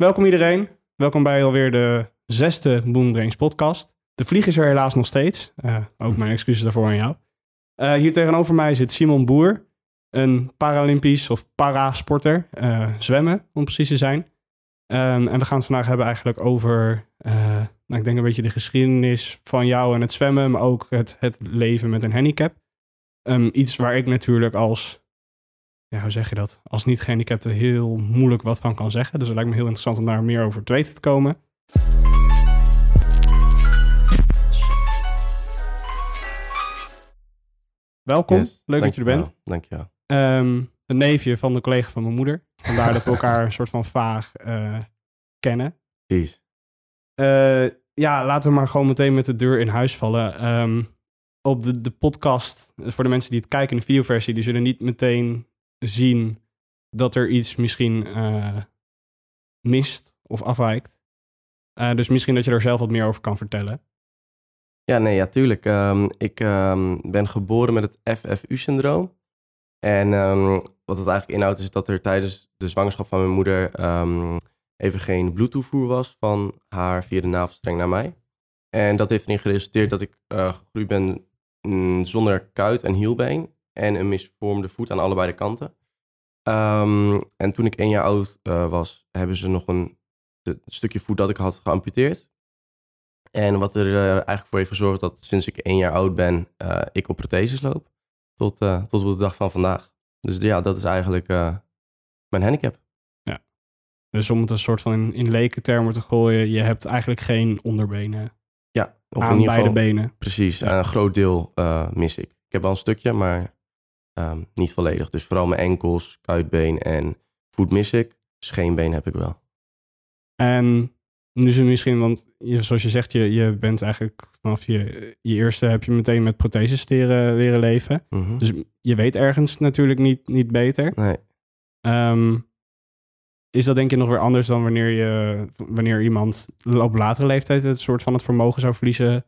Welkom iedereen. Welkom bij alweer de zesde Boombrains podcast. De vlieg is er helaas nog steeds. Uh, ook mijn excuses daarvoor aan jou. Uh, hier tegenover mij zit Simon Boer, een Paralympisch of parasporter, uh, zwemmen om precies te zijn. Um, en we gaan het vandaag hebben eigenlijk over, nou, ik denk een beetje de geschiedenis van jou en het zwemmen, maar ook het, het leven met een handicap. Um, iets waar ik natuurlijk als ja, hoe zeg je dat? Als niet-gehandicapte heel moeilijk wat van kan zeggen. Dus het lijkt me heel interessant om daar meer over te weten te komen. Welkom, leuk dat je er bent. Dank je wel. Um, een neefje van de collega van mijn moeder. Vandaar dat we elkaar een soort van vaag uh, kennen. Precies. Uh, ja, laten we maar gewoon meteen met de deur in huis vallen. Um, op de, de podcast, voor de mensen die het kijken in de videoversie, die zullen niet meteen zien dat er iets misschien uh, mist of afwijkt. Uh, dus misschien dat je er zelf wat meer over kan vertellen. Ja, nee, ja, tuurlijk. Um, ik um, ben geboren met het FFU-syndroom. En um, wat het eigenlijk inhoudt is dat er tijdens de zwangerschap van mijn moeder even geen bloedtoevoer was van haar via de navelstreng naar mij. En dat heeft erin geresulteerd dat ik uh, gegroeid ben mm, zonder kuit en hielbeen en een misvormde voet aan allebei de kanten. Um, en toen ik één jaar oud uh, was, hebben ze nog een, een, stukje voet dat ik had geamputeerd. En wat er uh, eigenlijk voor heeft gezorgd dat sinds ik één jaar oud ben, uh, ik op protheses loop. Tot, tot op de dag van vandaag. Dus ja, dat is eigenlijk mijn handicap. Ja. Dus om het een soort van in, in lekentermen te gooien, je hebt eigenlijk geen onderbenen. Ja, of aan in ieder geval, beide benen. Precies, ja. een groot deel mis ik. Ik heb wel een stukje, maar um, niet volledig. Dus vooral mijn enkels, kuitbeen en voet mis ik. Scheenbeen heb ik wel. En nu is het misschien, want je, zoals je zegt, je, je bent eigenlijk vanaf je, je eerste heb je meteen met protheses leren, leren leven. Mm -hmm. Dus je weet ergens natuurlijk niet, niet beter. Nee. Um, is dat denk je nog weer anders dan wanneer, je, wanneer iemand op latere leeftijd het soort van het vermogen zou verliezen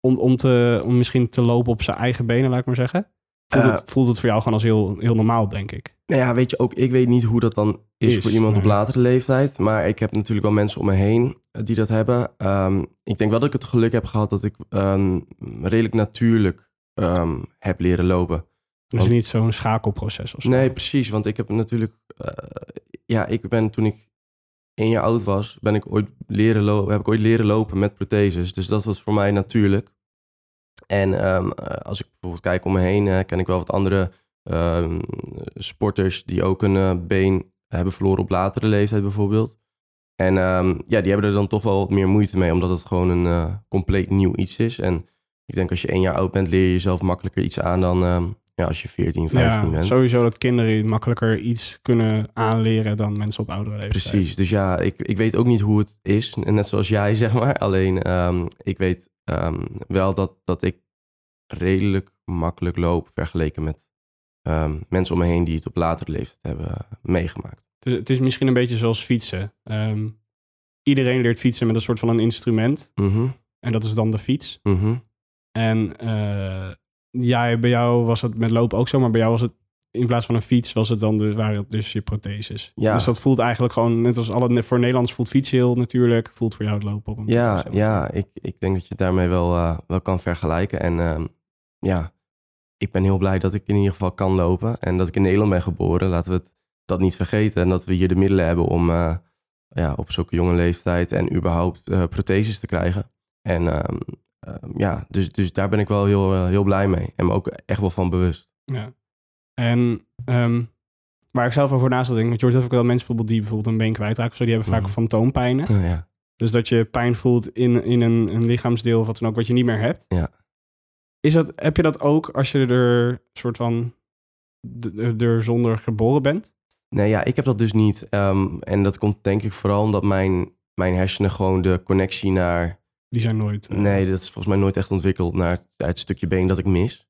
om, om, te, om misschien te lopen op zijn eigen benen, laat ik maar zeggen? Voelt, het, voelt het voor jou gewoon als heel, heel normaal, denk ik? Nou ja, weet je, ook ik weet niet hoe dat dan is, is voor iemand nee. op latere leeftijd. Maar ik heb natuurlijk wel mensen om me heen die dat hebben. Um, ik denk wel dat ik het geluk heb gehad dat ik um, redelijk natuurlijk um, heb leren lopen. Dus want, niet zo'n schakelproces of zo? Nee, precies. Want ik heb natuurlijk... Uh, ja, ik ben toen ik één jaar oud was, ben ik ooit leren lopen, heb ik ooit leren lopen met protheses. Dus dat was voor mij natuurlijk. En um, als ik bijvoorbeeld kijk om me heen, uh, ken ik wel wat andere um, sporters die ook een uh, been hebben verloren op latere leeftijd bijvoorbeeld. En um, ja, die hebben er dan toch wel wat meer moeite mee, omdat het gewoon een uh, compleet nieuw iets is. En ik denk als je één jaar oud bent, leer je jezelf makkelijker iets aan dan ja, als je 14, 15 ja, bent. Sowieso dat kinderen makkelijker iets kunnen aanleren dan mensen op oudere leeftijd. Precies, dus ja, ik, ik weet ook niet hoe het is. Net zoals jij, zeg maar. Alleen um, ik weet um, wel dat, dat ik redelijk makkelijk loop vergeleken met um, mensen om me heen die het op latere leeftijd hebben meegemaakt. Het is, het is misschien een beetje zoals fietsen. iedereen leert fietsen met een soort van een instrument. Mm -hmm. En dat is dan de fiets. Mm -hmm. En uh, ja, bij jou was het met lopen ook zo, maar bij jou was het in plaats van een fiets was het dan de, waren het dus je protheses. Ja. Dus dat voelt eigenlijk gewoon, net als alle voor Nederlands voelt fietsen heel natuurlijk, voelt voor jou het lopen op een Ja, ja ik, ik denk dat je het daarmee wel, uh, wel kan vergelijken. En uh, ja, ik ben heel blij dat ik in ieder geval kan lopen en dat ik in Nederland ben geboren. Laten we het, dat niet vergeten en dat we hier de middelen hebben om uh, ja, op zulke jonge leeftijd en überhaupt protheses te krijgen. En ehm, ja, dus, dus daar ben ik wel heel, heel blij mee en me ook echt wel van bewust. Ja. En um, waar ik zelf over na zat denken, want je hoort ook wel mensen bijvoorbeeld die bijvoorbeeld een been kwijtraken zo, die hebben vaak mm. fantoompijnen. Oh, ja. Dus dat je pijn voelt in, in een, een lichaamsdeel of wat dan ook, wat je niet meer hebt. Ja. Is dat, heb je dat ook als je er soort van er zonder geboren bent? Nee, ja, ik heb dat dus niet. Um, en dat komt denk ik vooral omdat mijn, mijn hersenen gewoon de connectie naar... Die zijn nooit... Uh... Nee, dat is volgens mij nooit echt ontwikkeld naar het, het stukje been dat ik mis.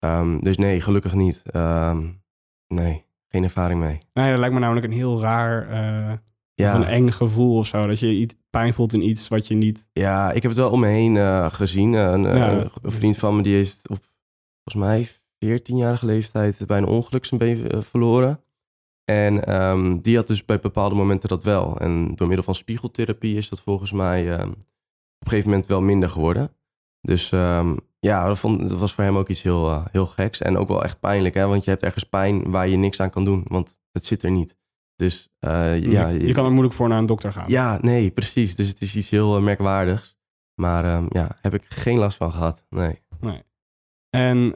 Um, dus nee, gelukkig niet. Um, nee, geen ervaring mee. Nee, dat lijkt me namelijk een heel raar, uh, ja. een eng gevoel of zo. Dat je iets, pijn voelt in iets wat je niet... Ja, ik heb het wel om me heen uh, gezien. Een, ja, een, een vriend van me die heeft op volgens mij 14-jarige leeftijd bij een ongeluk zijn been verloren. En ehm, die had dus bij bepaalde momenten dat wel. En door middel van spiegeltherapie is dat volgens mij ehm, op een gegeven moment wel minder geworden. Dus ehm, ja, dat, vond, dat was voor hem ook iets heel, eh, heel geks. En ook wel echt pijnlijk, hè? want je hebt ergens pijn waar je niks aan kan doen. Want het zit er niet. Dus eh, ja, je, je kan er moeilijk voor naar een dokter gaan. ja, nee, precies. Dus het is iets heel eh, merkwaardigs. Maar ehm, ja, heb ik geen last van gehad. Nee. Nee. En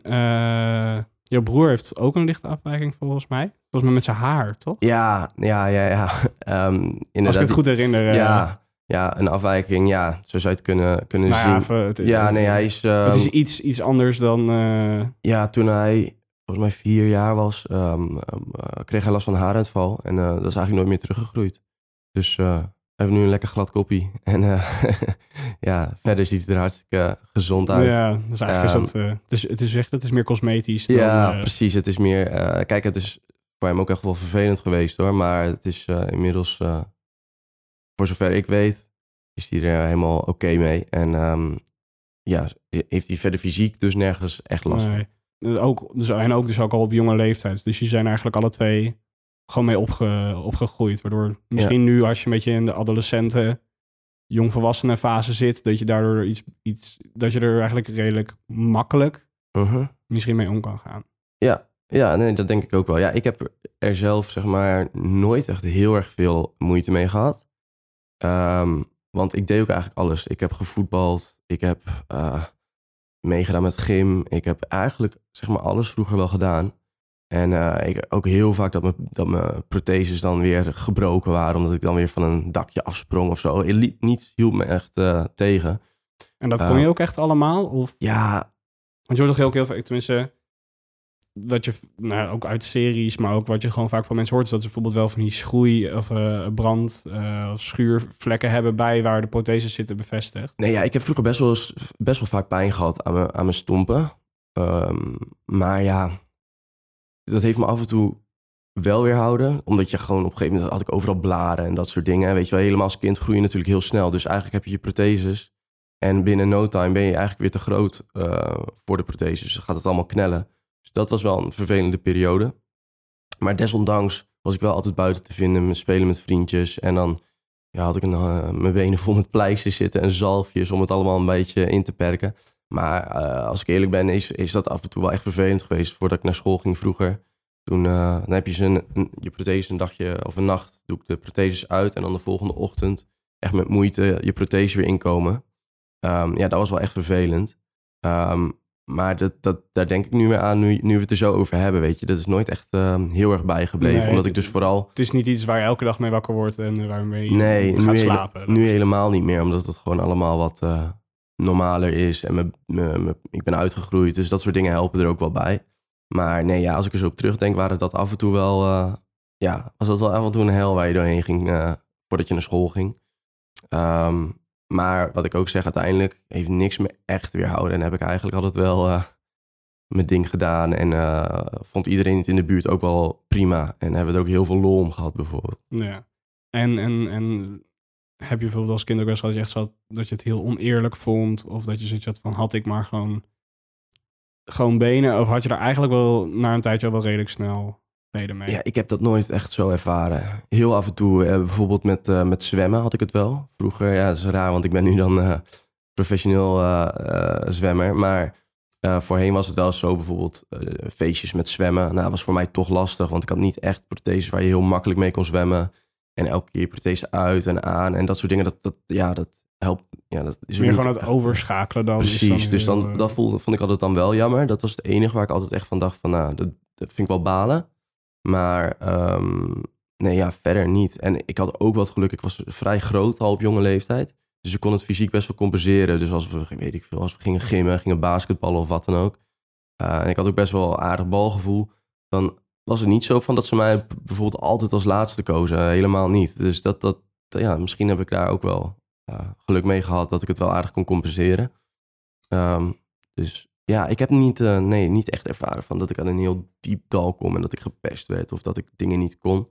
jouw broer heeft ook een lichte afwijking volgens mij. Volgens mij met zijn haar, toch? Ja, ja, ja, ja. Ehm, inderdaad. Als ik het goed herinner. Ja, ja, een afwijking. Ja, zo zou je het kunnen, kunnen nou zien. ja, even- het, Ja, nee, hij is... Het is ehm, iets, iets anders dan... eh, Ja, toen hij volgens mij vier jaar was, ehm, ehm, eh, kreeg hij last van haaruitval. En eh, dat is eigenlijk nooit meer teruggegroeid. Dus eh, hij heeft nu een lekker glad koppie. En ja, verder ziet hij er hartstikke gezond uit. ja, dus eigenlijk is dat... het, is, het is echt, het is meer cosmetisch dan... Ja, precies. Het is meer... kijk, het is voor hem ook echt wel vervelend geweest hoor. Maar het is inmiddels, voor zover ik weet, is hij er helemaal oké mee. En ehm, ja, heeft hij verder fysiek dus nergens echt last van. nee. Eh, Ook, dus, en ook dus ook al op jonge leeftijd. Dus die zijn eigenlijk alle twee gewoon mee opge, opgegroeid. Waardoor misschien nu als je een beetje in de adolescenten, jongvolwassenen fase zit, dat je daardoor iets, iets, dat je er eigenlijk redelijk makkelijk Mhm. misschien mee om kan gaan. Ja, ja nee, dat denk ik ook wel. Ja, ik heb er zelf zeg maar nooit echt heel erg veel moeite mee gehad. Ehm, want ik deed ook eigenlijk alles. Ik heb gevoetbald, ik heb eh, meegedaan met gym. Ik heb eigenlijk zeg maar alles vroeger wel gedaan. En eh, ik ook heel vaak dat mijn, dat mijn protheses dan weer gebroken waren, omdat ik dan weer van een dakje afsprong of zo. Liep- Niets hield me echt eh, tegen. En dat kon Eh, je ook echt allemaal? Of, Ja, want je hoort toch heel, heel veel, tenminste, dat je, nou, ook uit series, maar ook wat je gewoon vaak van mensen hoort, is dat ze bijvoorbeeld wel van die schroei of eh, brand eh, of schuurvlekken hebben bij waar de protheses zitten bevestigd. Nee, ja, ik heb vroeger best wel, best wel vaak pijn gehad aan mijn, aan mijn stompen. Ehm, maar ja, dat heeft me af en toe wel weerhouden. Omdat je gewoon op een gegeven moment had ik overal blaren en dat soort dingen. En weet je wel, helemaal als kind groei je natuurlijk heel snel. Dus eigenlijk heb je je protheses. En binnen no time ben je eigenlijk weer te groot eh, voor de protheses. Dus dan gaat het allemaal knellen. Dat was wel een vervelende periode. Maar desondanks was ik wel altijd buiten te vinden. Spelen met vriendjes. En dan ja, had ik een, eh, mijn benen vol met pleisters zitten en zalfjes om het allemaal een beetje in te perken. Maar eh, als ik eerlijk ben, is, is dat af en toe wel echt vervelend geweest voordat ik naar school ging vroeger. Toen eh, dan heb je je prothese een dagje of een nacht, doe ik de protheses uit en dan de volgende ochtend echt met moeite je prothese weer inkomen. Ehm, ja, dat was wel echt vervelend. Ehm, maar dat, dat, daar denk ik nu weer aan, nu, nu we het er zo over hebben, weet je. Dat is nooit echt ehm, heel erg bijgebleven, Nee, omdat het- ik dus vooral... Het is niet iets waar je elke dag mee wakker wordt en waarmee je Nee, gaat nu, hele- slapen. nu helemaal niet meer, omdat het gewoon allemaal wat eh, normaler is. En me, me, me- ik ben uitgegroeid, dus dat soort dingen helpen er ook wel bij. Maar nee, ja, als ik er zo op terugdenk, waren dat af en toe wel... eh, ja, was dat wel af en toe een hel waar je doorheen ging eh, voordat je naar school ging. Ehm, maar wat ik ook zeg, uiteindelijk heeft niks me echt weerhouden. En heb ik eigenlijk altijd wel eh, mijn ding gedaan. En eh, vond iedereen het in de buurt ook wel prima. En hebben er ook heel veel lol om gehad bijvoorbeeld. Ja. En, en, en heb je bijvoorbeeld als kind ook wel eens gehad dat je het heel oneerlijk vond? Of dat je zoiets had van, had ik maar gewoon, gewoon benen? Of had je er eigenlijk wel na een tijdje al wel redelijk snel vrede mee? Ja, ik heb dat nooit echt zo ervaren. Heel af en toe, eh, bijvoorbeeld met, eh, met zwemmen had ik het wel. Vroeger, ja, dat is raar, want ik ben nu dan eh, professioneel zwemmer. Maar voorheen was het wel zo, bijvoorbeeld feestjes met zwemmen. Nou, dat was voor mij toch lastig, want ik had niet echt protheses waar je heel makkelijk mee kon zwemmen. En elke keer prothese uit en aan en dat soort dingen. Dat, dat, ja, dat helpt. Ja, dat is Meer gewoon het echt- overschakelen dan. Precies, dus heel, dan, dat voelde, vond ik altijd dan wel jammer. Dat was het enige waar ik altijd echt van dacht van, nou, dat, dat vind ik wel balen. Maar ehm, nee, ja, verder niet. En ik had ook wat geluk, ik was vrij groot al op jonge leeftijd. Dus ik kon het fysiek best wel compenseren. Dus als we, weet ik veel, als we gingen gimmen, gingen basketballen of wat dan ook. Uh, en ik had ook best wel aardig balgevoel. Dan was het niet zo van dat ze mij bijvoorbeeld altijd als laatste kozen. helemaal niet. Dus dat, dat, ja, misschien heb ik daar ook wel geluk mee gehad dat ik het wel aardig kon compenseren. Um, dus ja, ik heb niet, uh, nee, niet echt ervaren van dat ik aan een heel diep dal kom en dat ik gepest werd of dat ik dingen niet kon.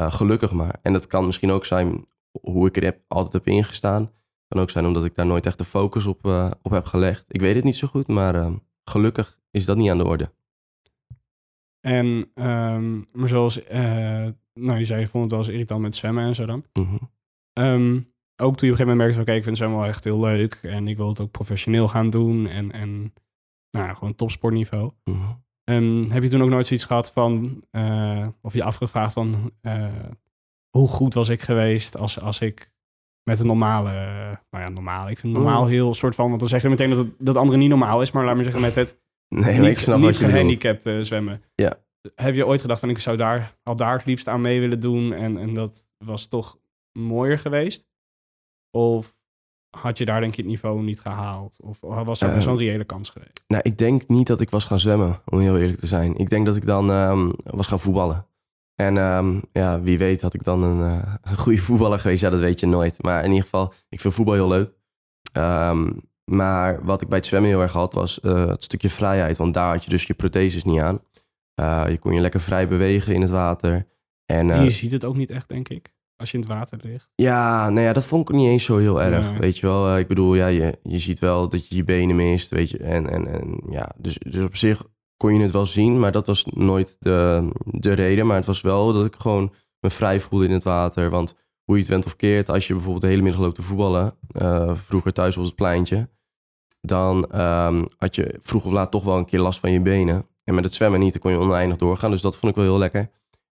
Uh, gelukkig maar. En dat kan misschien ook zijn hoe ik er heb, altijd heb ingestaan. Kan ook zijn omdat ik daar nooit echt de focus op, uh, op heb gelegd. Ik weet het niet zo goed, maar uh, gelukkig is dat niet aan de orde. En, um, maar zoals nou, je zei je vond het wel eens irritant met zwemmen en zo dan. Mhm. Ehm, ook toen je op een gegeven moment merkte oké, ik vind zwemmen wel echt heel leuk. En ik wil het ook professioneel gaan doen. En, en nou ja, gewoon topsportniveau. Mhm. Ehm, heb je toen ook nooit zoiets gehad van, eh, of je afgevraagd van, eh, hoe goed was ik geweest als, als ik met een normale, nou ja, normaal. Ik vind normaal Mm. heel soort van, want dan zeggen we meteen dat het dat andere niet normaal is. Maar laat me zeggen met het Nee, maar ik niet, snap niet wat je bedoelt. gehandicapt eh, zwemmen. Ja. Heb je ooit gedacht van, ik zou daar, al daar het liefst aan mee willen doen en, en dat was toch mooier geweest? Of had je daar denk je het niveau niet gehaald? Of was er best wel een reële kans geweest? Nou, ik denk niet dat ik was gaan zwemmen, om heel eerlijk te zijn. Ik denk dat ik dan ehm, was gaan voetballen. En ehm, ja, wie weet had ik dan een, eh, een goede voetballer geweest. Ja, dat weet je nooit. Maar in ieder geval, ik vind voetbal heel leuk. Ehm, maar wat ik bij het zwemmen heel erg had, was eh, het stukje vrijheid. Want daar had je dus je protheses niet aan. Eh, je kon je lekker vrij bewegen in het water. En, En eh, je ziet het ook niet echt, denk ik, als je in het water ligt. ja, nou ja, dat vond ik niet eens zo heel erg. Nee. Weet je wel, Eh, ik bedoel, ja, je, je ziet wel dat je je benen mist, weet je. En, en, en ja, dus, dus op zich kon je het wel zien, maar dat was nooit de, de reden. Maar het was wel dat ik gewoon me vrij voelde in het water. Want hoe je het went of keert, als je bijvoorbeeld de hele middag loopt te voetballen, eh, vroeger thuis op het pleintje, dan ehm, had je vroeg of laat toch wel een keer last van je benen. En met het zwemmen niet, dan kon je oneindig doorgaan. Dus dat vond ik wel heel lekker.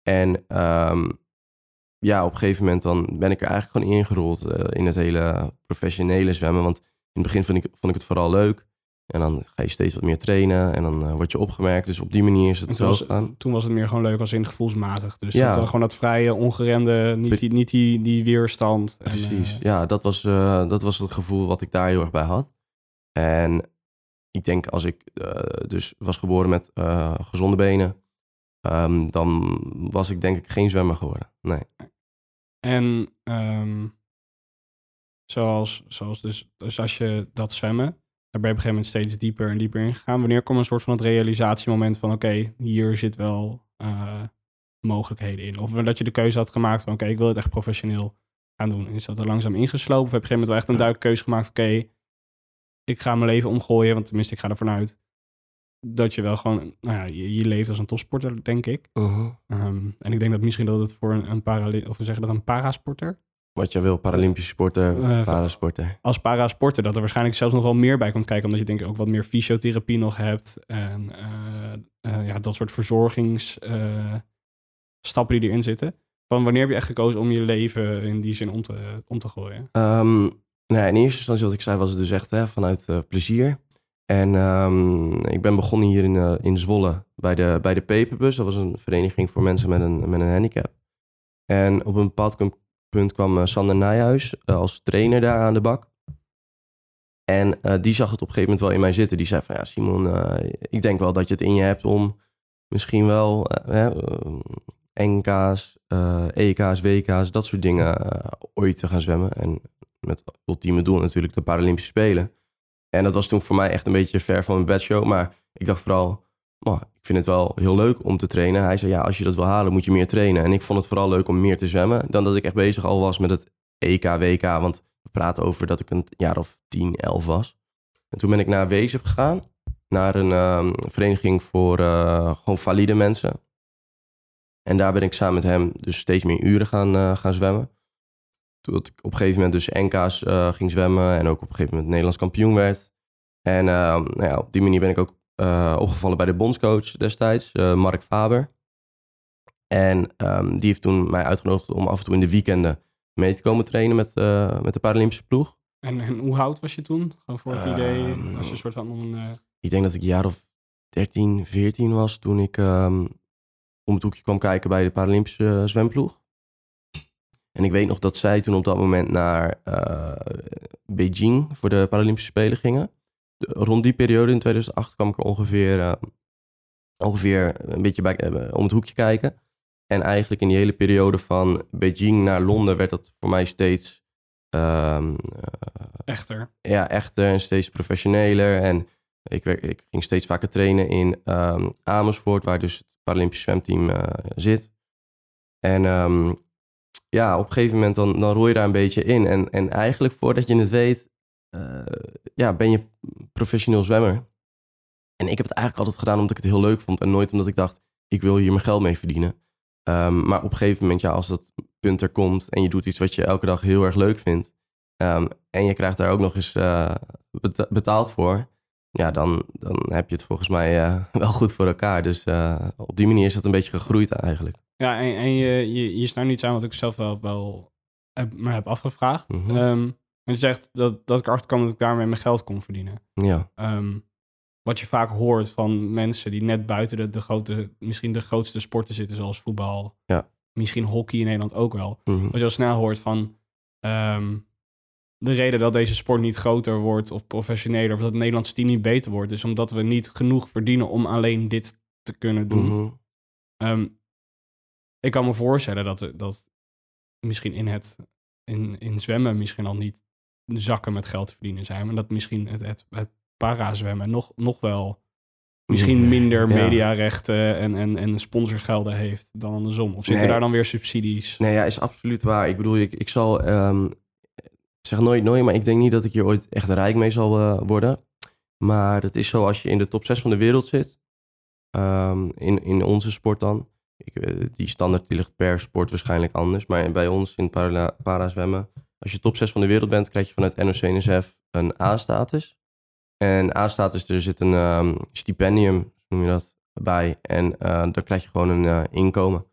En ehm, ja, op een gegeven moment dan ben ik er eigenlijk gewoon ingerold eh, in het hele professionele zwemmen. Want in het begin vond ik, vond ik het vooral leuk. En dan ga je steeds wat meer trainen en dan eh, word je opgemerkt. Dus op die manier is het zo gegaan. toen was het meer gewoon leuk als in gevoelsmatig. Dus Ja. dat, gewoon dat vrije, ongeremde, niet die, niet die, die weerstand. En, Precies. eh, ja, dat was, dat was het gevoel wat ik daar heel erg bij had. En ik denk als ik dus was geboren met gezonde benen, ehm, dan was ik denk ik geen zwemmer geworden. Nee. En ehm, zoals, zoals dus, dus als je dat zwemmen, daar ben je op een gegeven moment steeds dieper en dieper in gegaan. Wanneer kwam een soort van het realisatiemoment van oké, hier zit wel eh, mogelijkheden in? Of dat je de keuze had gemaakt van oké, ik wil het echt professioneel gaan doen. Is dat er langzaam ingeslopen? Of heb je op een gegeven moment wel echt een duidelijke keuze gemaakt van oké, ik ga mijn leven omgooien, want tenminste ik ga ervan uit dat je wel gewoon, nou ja, je, je leeft als een topsporter, denk ik. Ehm, en ik denk dat misschien dat het voor een, een parali- of we zeggen dat een parasporter, Wat jij wil, Paralympische sporter, Eh, parasporter. als parasporter, dat er waarschijnlijk zelfs nog wel meer bij komt kijken, omdat je denk ik ook wat meer fysiotherapie nog hebt en eh, ja, dat soort verzorgingsstappen stappen die erin zitten. Van wanneer heb je echt gekozen om je leven in die zin om te, om te gooien? Ehm, nou ja, in eerste instantie, wat ik zei, was het dus echt hè, vanuit plezier. En ehm, ik ben begonnen hier in, eh, in Zwolle bij de, bij de Peperbus. Dat was een vereniging voor mensen met een, met een handicap. En op een bepaald punt kwam eh, Sander Nijhuis eh, als trainer daar aan de bak. En die zag het op een gegeven moment wel in mij zitten. Die zei van, ja Simon, ik denk wel dat je het in je hebt om misschien wel NK's, EK's, WK's, dat soort dingen ooit te gaan zwemmen. En met ultieme doel natuurlijk de Paralympische Spelen. En dat was toen voor mij echt een beetje ver van mijn bedshow. Maar ik dacht vooral, "Oh, ik vind het wel heel leuk om te trainen. Hij zei, ja, als je dat wil halen, moet je meer trainen. En ik vond het vooral leuk om meer te zwemmen... dan dat ik echt bezig al was met het EK, WK. Want we praten over dat ik een jaar of 10, 11 was. En toen ben ik naar Wezep gegaan. Naar een ehm, vereniging voor eh, gewoon valide mensen. En daar ben ik samen met hem dus steeds meer uren gaan, eh, gaan zwemmen. Toen ik op een gegeven moment dus NK's eh, ging zwemmen en ook op een gegeven moment Nederlands kampioen werd. En ehm, nou ja, op die manier ben ik ook eh, opgevallen bij de bondscoach destijds, eh, Mark Faber. En ehm, die heeft toen mij uitgenodigd om af en toe in de weekenden mee te komen trainen met, met de Paralympische ploeg. En, en hoe oud was je toen? Gewoon voor het idee, Ehm, als je een soort van... een, Ik denk dat ik een jaar of 13, 14 was toen ik om het hoekje kwam kijken bij de Paralympische zwemploeg. En ik weet nog dat zij toen op dat moment naar eh, Beijing voor de Paralympische Spelen gingen. De- rond die periode in 2008 kwam ik er ongeveer, eh, ongeveer een beetje bij, eh, om het hoekje kijken. En eigenlijk in die hele periode van Beijing naar Londen werd dat voor mij steeds ehm, eh, echter. ja, echter en steeds professioneler. En ik, werk, ik ging steeds vaker trainen in ehm, Amersfoort, waar dus het Paralympisch zwemteam zit. En ehm, ja, op een gegeven moment dan, dan rol je daar een beetje in. En, en eigenlijk voordat je het weet, eh, ja, ben je professioneel zwemmer. En ik heb het eigenlijk altijd gedaan omdat ik het heel leuk vond. En nooit omdat ik dacht, ik wil hier mijn geld mee verdienen. Ehm, maar op een gegeven moment, ja, als dat punt er komt en je doet iets wat je elke dag heel erg leuk vindt. ehm, en je krijgt daar ook nog eens eh, beta- betaald voor. Ja, dan, dan heb je het volgens mij eh, wel goed voor elkaar. Dus eh, op die manier is dat een beetje gegroeid eigenlijk. Ja, en, en je, je, je niet aan wat ik zelf wel, wel heb, me heb afgevraagd. Mhm. Ehm, want je zegt dat, dat ik erachter kwam dat ik daarmee mijn geld kon verdienen. Ja, Ehm, wat je vaak hoort van mensen die net buiten de, de grote, misschien de grootste sporten zitten, zoals voetbal. Ja. Misschien hockey in Nederland ook wel. Mhm. Wat je al snel hoort van ehm, de reden dat deze sport niet groter wordt of professioneler, of dat het Nederlandse team niet beter wordt, is omdat we niet genoeg verdienen om alleen dit te kunnen doen. Ehm, ik kan me voorstellen dat, dat misschien in het in, in zwemmen misschien al niet zakken met geld te verdienen zijn, maar dat misschien het, het, het parazwemmen nog, nog wel misschien minder mediarechten en, en, en sponsorgelden heeft dan andersom. Of zitten Nee. daar dan weer subsidies? Nee, ja, is absoluut waar. Ik bedoel, ik, ik zal, ehm, zeg nooit nooit, maar ik denk niet dat ik hier ooit echt rijk mee zal eh, worden. Maar het is zo als je in de top 6 van de wereld zit, ehm, in, in onze sport dan. Ik, eh, die standaard die ligt per sport waarschijnlijk anders. Maar bij ons in para, parazwemmen, als je top 6 van de wereld bent, krijg je vanuit NOC-NSF een A-status. En A-status, er zit een ehm, stipendium, noem je dat, bij. En eh, dan krijg je gewoon een inkomen.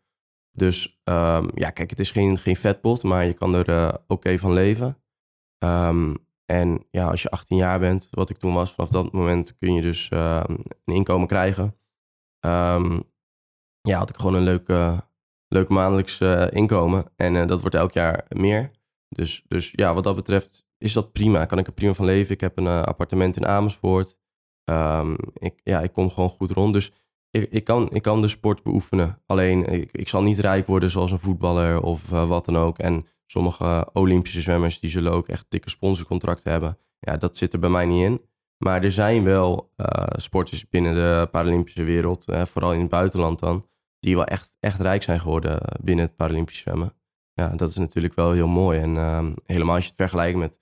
Dus ehm, ja, kijk, het is geen, geen vetpot, maar je kan er oké van leven. Ehm, en ja, als je 18 jaar bent, wat ik toen was, vanaf dat moment kun je dus ehm, een inkomen krijgen. Ehm, ja, had ik gewoon een leuk, eh, leuk maandelijks eh, inkomen. En eh, dat wordt elk jaar meer. Dus, dus ja, wat dat betreft is dat prima. Kan ik er prima van leven. Ik heb een eh, appartement in Amersfoort. Ik, ja, ik kom gewoon goed rond. Dus ik, ik, kan, ik kan de sport beoefenen. Alleen, ik, ik zal niet rijk worden zoals een voetballer of wat dan ook. En sommige Olympische zwemmers, die zullen ook echt dikke sponsorcontracten hebben. Ja, dat zit er bij mij niet in. Maar er zijn wel eh, sporters binnen de Paralympische wereld, eh, vooral in het buitenland dan, die wel echt, echt rijk zijn geworden binnen het Paralympisch zwemmen. Ja, dat is natuurlijk wel heel mooi. En ehm, helemaal als je het vergelijkt met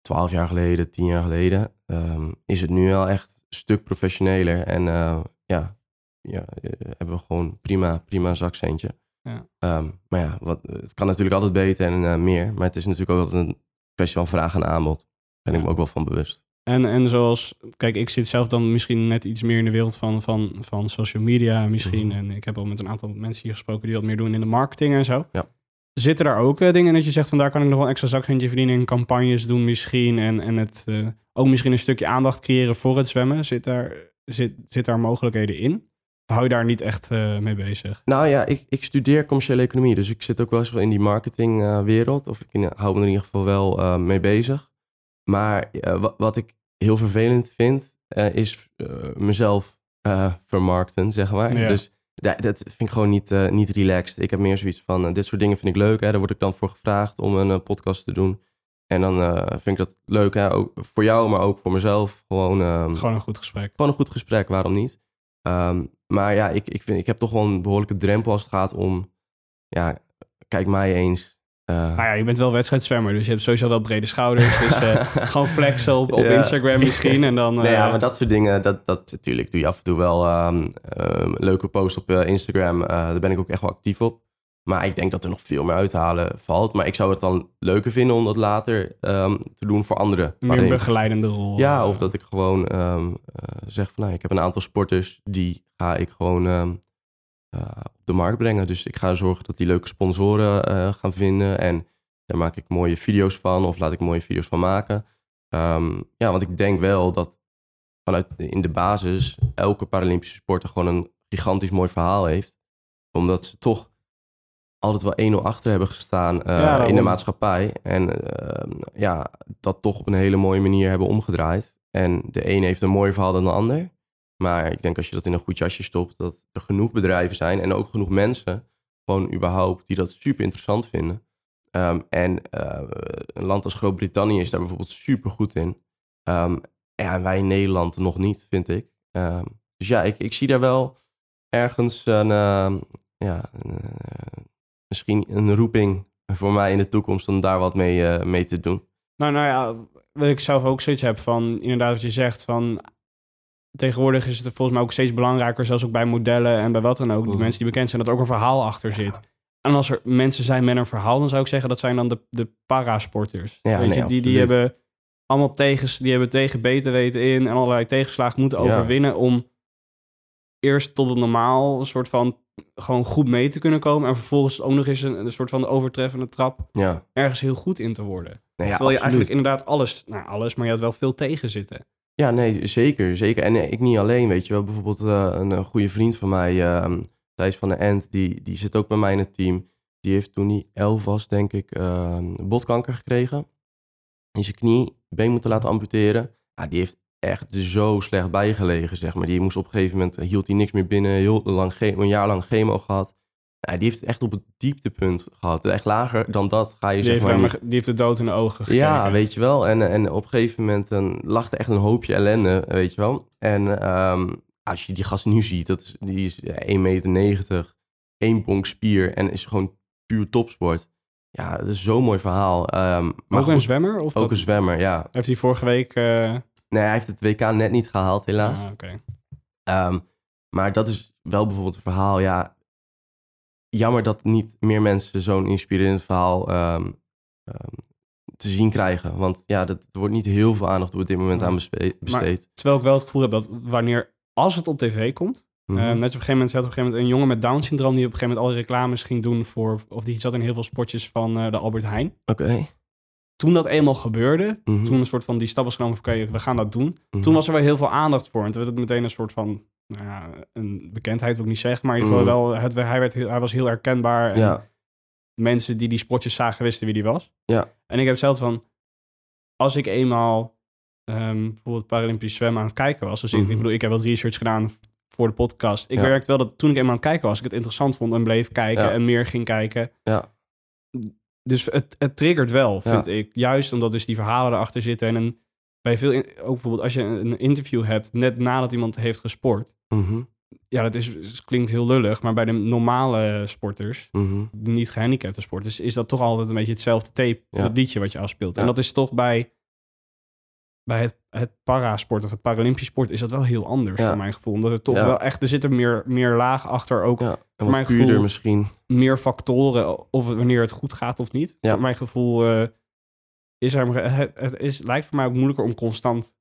12 jaar geleden, 10 jaar geleden, ehm, is het nu wel echt een stuk professioneler. En eh, ja, ja eh, hebben we gewoon prima, prima zakcentje. Ja. Ehm, maar ja, wat, het kan natuurlijk altijd beter en eh, meer. Maar het is natuurlijk ook altijd een kwestie van vraag en aanbod. Daar ben ik me ook wel van bewust. En, en zoals, kijk, ik zit zelf dan misschien net iets meer in de wereld van, van, van social media misschien. Mhm. En ik heb al met een aantal mensen hier gesproken die wat meer doen in de marketing en zo. Ja. Zitten daar ook eh, dingen dat je zegt van daar kan ik nog wel extra zakcentje verdienen en campagnes doen misschien. En, en het eh, ook misschien een stukje aandacht creëren voor het zwemmen. Zit daar, zit, zit daar mogelijkheden in? Hou je daar niet echt eh, mee bezig? Nou ja, ik, ik studeer commerciële economie, dus ik zit ook wel eens wel in die marketingwereld. of ik in- hou me er in ieder geval wel eh, mee bezig. Maar eh, wa- wat ik heel vervelend vind, eh, is eh, mezelf eh, vermarkten, zeg maar. Ja. Dus da- dat vind ik gewoon niet, eh, niet relaxed. Ik heb meer zoiets van, eh, dit soort dingen vind ik leuk. Hè. Daar word ik dan voor gevraagd om een eh, podcast te doen. En dan eh, vind ik dat leuk, hè. ook voor jou, maar ook voor mezelf. Gewoon, ehm, Gewoon een goed gesprek. gewoon een goed gesprek, waarom niet? Ehm, maar ja, ik, ik, vind, ik heb toch wel een behoorlijke drempel als het gaat om... Ja, kijk mij eens. Nou ja, je bent wel wedstrijdzwemmer, dus je hebt sowieso wel brede schouders. Dus eh, gewoon flexen op, op Ja. Instagram misschien. En dan, nee, ja, eh, maar dat soort dingen, dat, dat natuurlijk doe je af en toe wel. ehm, ehm, leuke posts op Instagram, daar ben ik ook echt wel actief op. Maar ik denk dat er nog veel meer uithalen valt. Maar ik zou het dan leuker vinden om dat later ehm, te doen voor anderen. meer een begeleidende rol. Ja, eh, of dat ik gewoon ehm, eh, zeg van nou, ik heb een aantal sporters die ga ik gewoon ehm, eh, op de markt brengen. Dus ik ga zorgen dat die leuke sponsoren gaan vinden. En daar maak ik mooie video's van of laat ik mooie video's van maken. Ja, want ik denk wel dat vanuit in de basis elke Paralympische sporter gewoon een gigantisch mooi verhaal heeft. Omdat ze toch altijd wel 1-0 achter hebben gestaan eh, Ja, in de maatschappij. En ehm, ja, dat toch op een hele mooie manier hebben omgedraaid. En de een heeft een mooier verhaal dan de ander. Maar ik denk als je dat in een goed jasje stopt, dat er genoeg bedrijven zijn en ook genoeg mensen, gewoon überhaupt, die dat super interessant vinden. Ehm, en eh, een land als Groot-Brittannië is daar bijvoorbeeld super goed in. Ehm, ja, en wij in Nederland nog niet, vind ik. Ehm, dus ja, ik, ik zie daar wel ergens een, ja, een, eh, misschien een roeping voor mij in de toekomst om daar wat mee, eh, mee te doen. Nou, nou ja, wat ik zelf ook zoiets heb van, inderdaad wat je zegt, van tegenwoordig is het volgens mij ook steeds belangrijker, zelfs ook bij modellen en bij wat dan ook, de Mhm. mensen die bekend zijn, dat er ook een verhaal achter zit. En als er mensen zijn met een verhaal, dan zou ik zeggen dat zijn dan de, de parasporters. Ja, Weet nee, je, die, die hebben allemaal tegens, die hebben tegen beter weten in en allerlei tegenslagen moeten Ja. overwinnen om eerst tot het normaal een soort van gewoon goed mee te kunnen komen en vervolgens ook nog eens een, een soort van overtreffende trap Ja, ergens heel goed in te worden. nee, ja Terwijl je eigenlijk inderdaad alles, nou alles, maar je had wel veel tegen zitten. Ja, nee, zeker, zeker. En eh, ik niet alleen, weet je wel. Bijvoorbeeld eh, een, eh, goede vriend van mij, ehm Thijs van der End, die, die zit ook bij mij in het team. Die heeft toen hij elf was, denk ik, ehm, botkanker gekregen. In zijn knie, been moeten laten amputeren. Ja, die heeft echt zo slecht bijgelegen, zeg maar. Die moest op een gegeven moment, eh, hield hij niks meer binnen, heel lang, een jaar lang chemo gehad. Ja, die heeft het echt op het dieptepunt gehad. Echt lager dan dat ga je Die zeg heeft, maar die heeft de dood in de ogen gekeken. ja, weet je wel. En, en op een gegeven moment dan lag er echt een hoopje ellende, weet je wel. En ehm, als je die gast nu ziet, dat is, die is 1,90 meter, één bonk spier en is gewoon puur topsport. Ja, dat is zo'n mooi verhaal. Ehm, maar ook een zwemmer? Of ook dat- een zwemmer, ja. Heeft hij vorige week... eh, Nee, hij heeft het WK net niet gehaald, helaas. ah, oké. Ehm, maar dat is wel bijvoorbeeld een verhaal, ja. Jammer dat niet meer mensen zo'n inspirerend verhaal ehm, ehm, te zien krijgen. Want ja, dat, er wordt niet heel veel aandacht op dit moment Ja. aan besteed. Terwijl ik wel het gevoel heb dat wanneer... Als het op tv komt... Mhm. net op een gegeven moment had op een gegeven moment een jongen met Down syndroom... die op een gegeven moment alle reclames ging doen voor... of die zat in heel veel spotjes van eh, de Albert Heijn. Oké. Toen dat eenmaal gebeurde... Mhm. toen een soort van die stap was genomen van... oké, we gaan dat doen. Mhm. Toen was er wel heel veel aandacht voor. En toen werd het meteen een soort van... Nou ja, een bekendheid wil ik niet zeggen... maar in ieder geval Mhm. wel... Het, hij, werd hij was heel herkenbaar. En Ja, mensen die die spotjes zagen wisten wie die was. Ja. En ik heb zelf van, als ik eenmaal ehm, bijvoorbeeld Paralympisch zwemmen aan het kijken was, dus ik, ik bedoel, ik heb wat research gedaan voor de podcast. Ik Ja. merkte wel dat toen ik eenmaal aan het kijken was, ik het interessant vond en bleef kijken Ja. en meer ging kijken. Ja. Dus het, het triggert wel, Ja. vind ik. Juist omdat dus die verhalen erachter zitten en een, bij veel, in- ook bijvoorbeeld als je een, interview hebt net nadat iemand heeft gesport. Mhm. Ja, dat is, klinkt heel lullig, maar bij de normale sporters, Mhm. de niet gehandicapte sporters, is dat toch altijd een beetje hetzelfde tape, Ja. dat liedje wat je afspeelt. En dat is toch bij, bij het, het parasport of het Paralympisch sport is dat wel heel anders Ja. voor mijn gevoel. Omdat er toch Ja. wel echt, er zit er meer, meer laag achter, ook Ja, en mijn puurder gevoel- misschien. meer factoren of wanneer het goed gaat of niet. Ja. Voor mijn gevoel eh, is er, het, het is, lijkt voor mij ook moeilijker om constant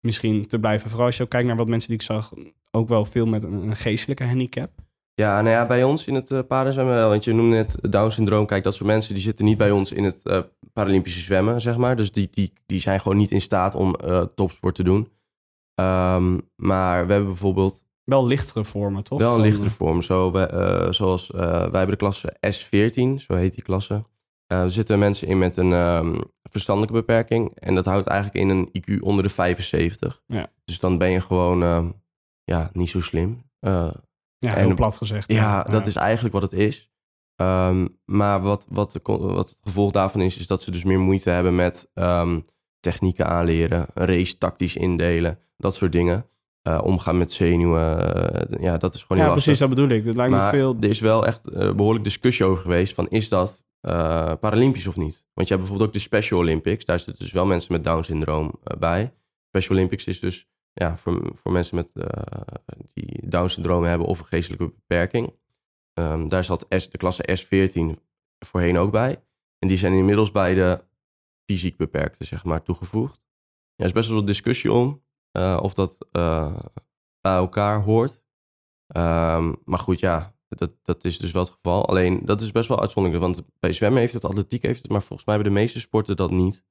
misschien te blijven. Vooral als je ook kijkt naar wat mensen die ik zag, ook wel veel met een, een geestelijke handicap. Ja, nou ja, bij ons in het uh, paardenzwemmen wel. Want je noemde net Down-syndroom. Kijk, dat soort mensen die zitten niet bij ons in het eh, Paralympische zwemmen, zeg maar. Dus die, die, die zijn gewoon niet in staat om eh, topsport te doen. Ehm, maar we hebben bijvoorbeeld Wel lichtere vormen, toch? wel een lichtere vorm. Zo, we, zoals wij hebben de klasse S14, zo heet die klasse. Er zitten mensen in met een ehm, verstandelijke beperking. En dat houdt eigenlijk in een IQ onder de 75. Ja. Dus dan ben je gewoon ja, niet zo slim. Ja, En- heel plat gezegd. ja, dat is eigenlijk wat het is. Ehm, maar wat, wat, wat het gevolg daarvan is, is dat ze dus meer moeite hebben met ehm, technieken aanleren, race tactisch indelen, dat soort dingen. Eh, omgaan met zenuwen, eh, ja, dat is gewoon Ja, heel precies, dat bedoel ik. Dat lijkt Maar me veel... er is wel echt eh, behoorlijk discussie over geweest van is dat Paralympisch of niet? Want je hebt bijvoorbeeld ook de Special Olympics, daar zitten dus wel mensen met Down-syndroom bij. Special Olympics is dus ja, voor, voor mensen met, eh, die Down-syndroom hebben of een geestelijke beperking. Ehm, daar zat S, de klasse S14 voorheen ook bij. En die zijn inmiddels bij de fysiek beperkte, zeg maar, toegevoegd. Ja, er is best wel wat discussie om eh, of dat eh, bij elkaar hoort. Ehm, maar goed, ja, dat, dat is dus wel het geval. Alleen, dat is best wel uitzonderlijk. Want bij zwemmen heeft het, atletiek heeft het, maar volgens mij hebben de meeste sporten dat niet.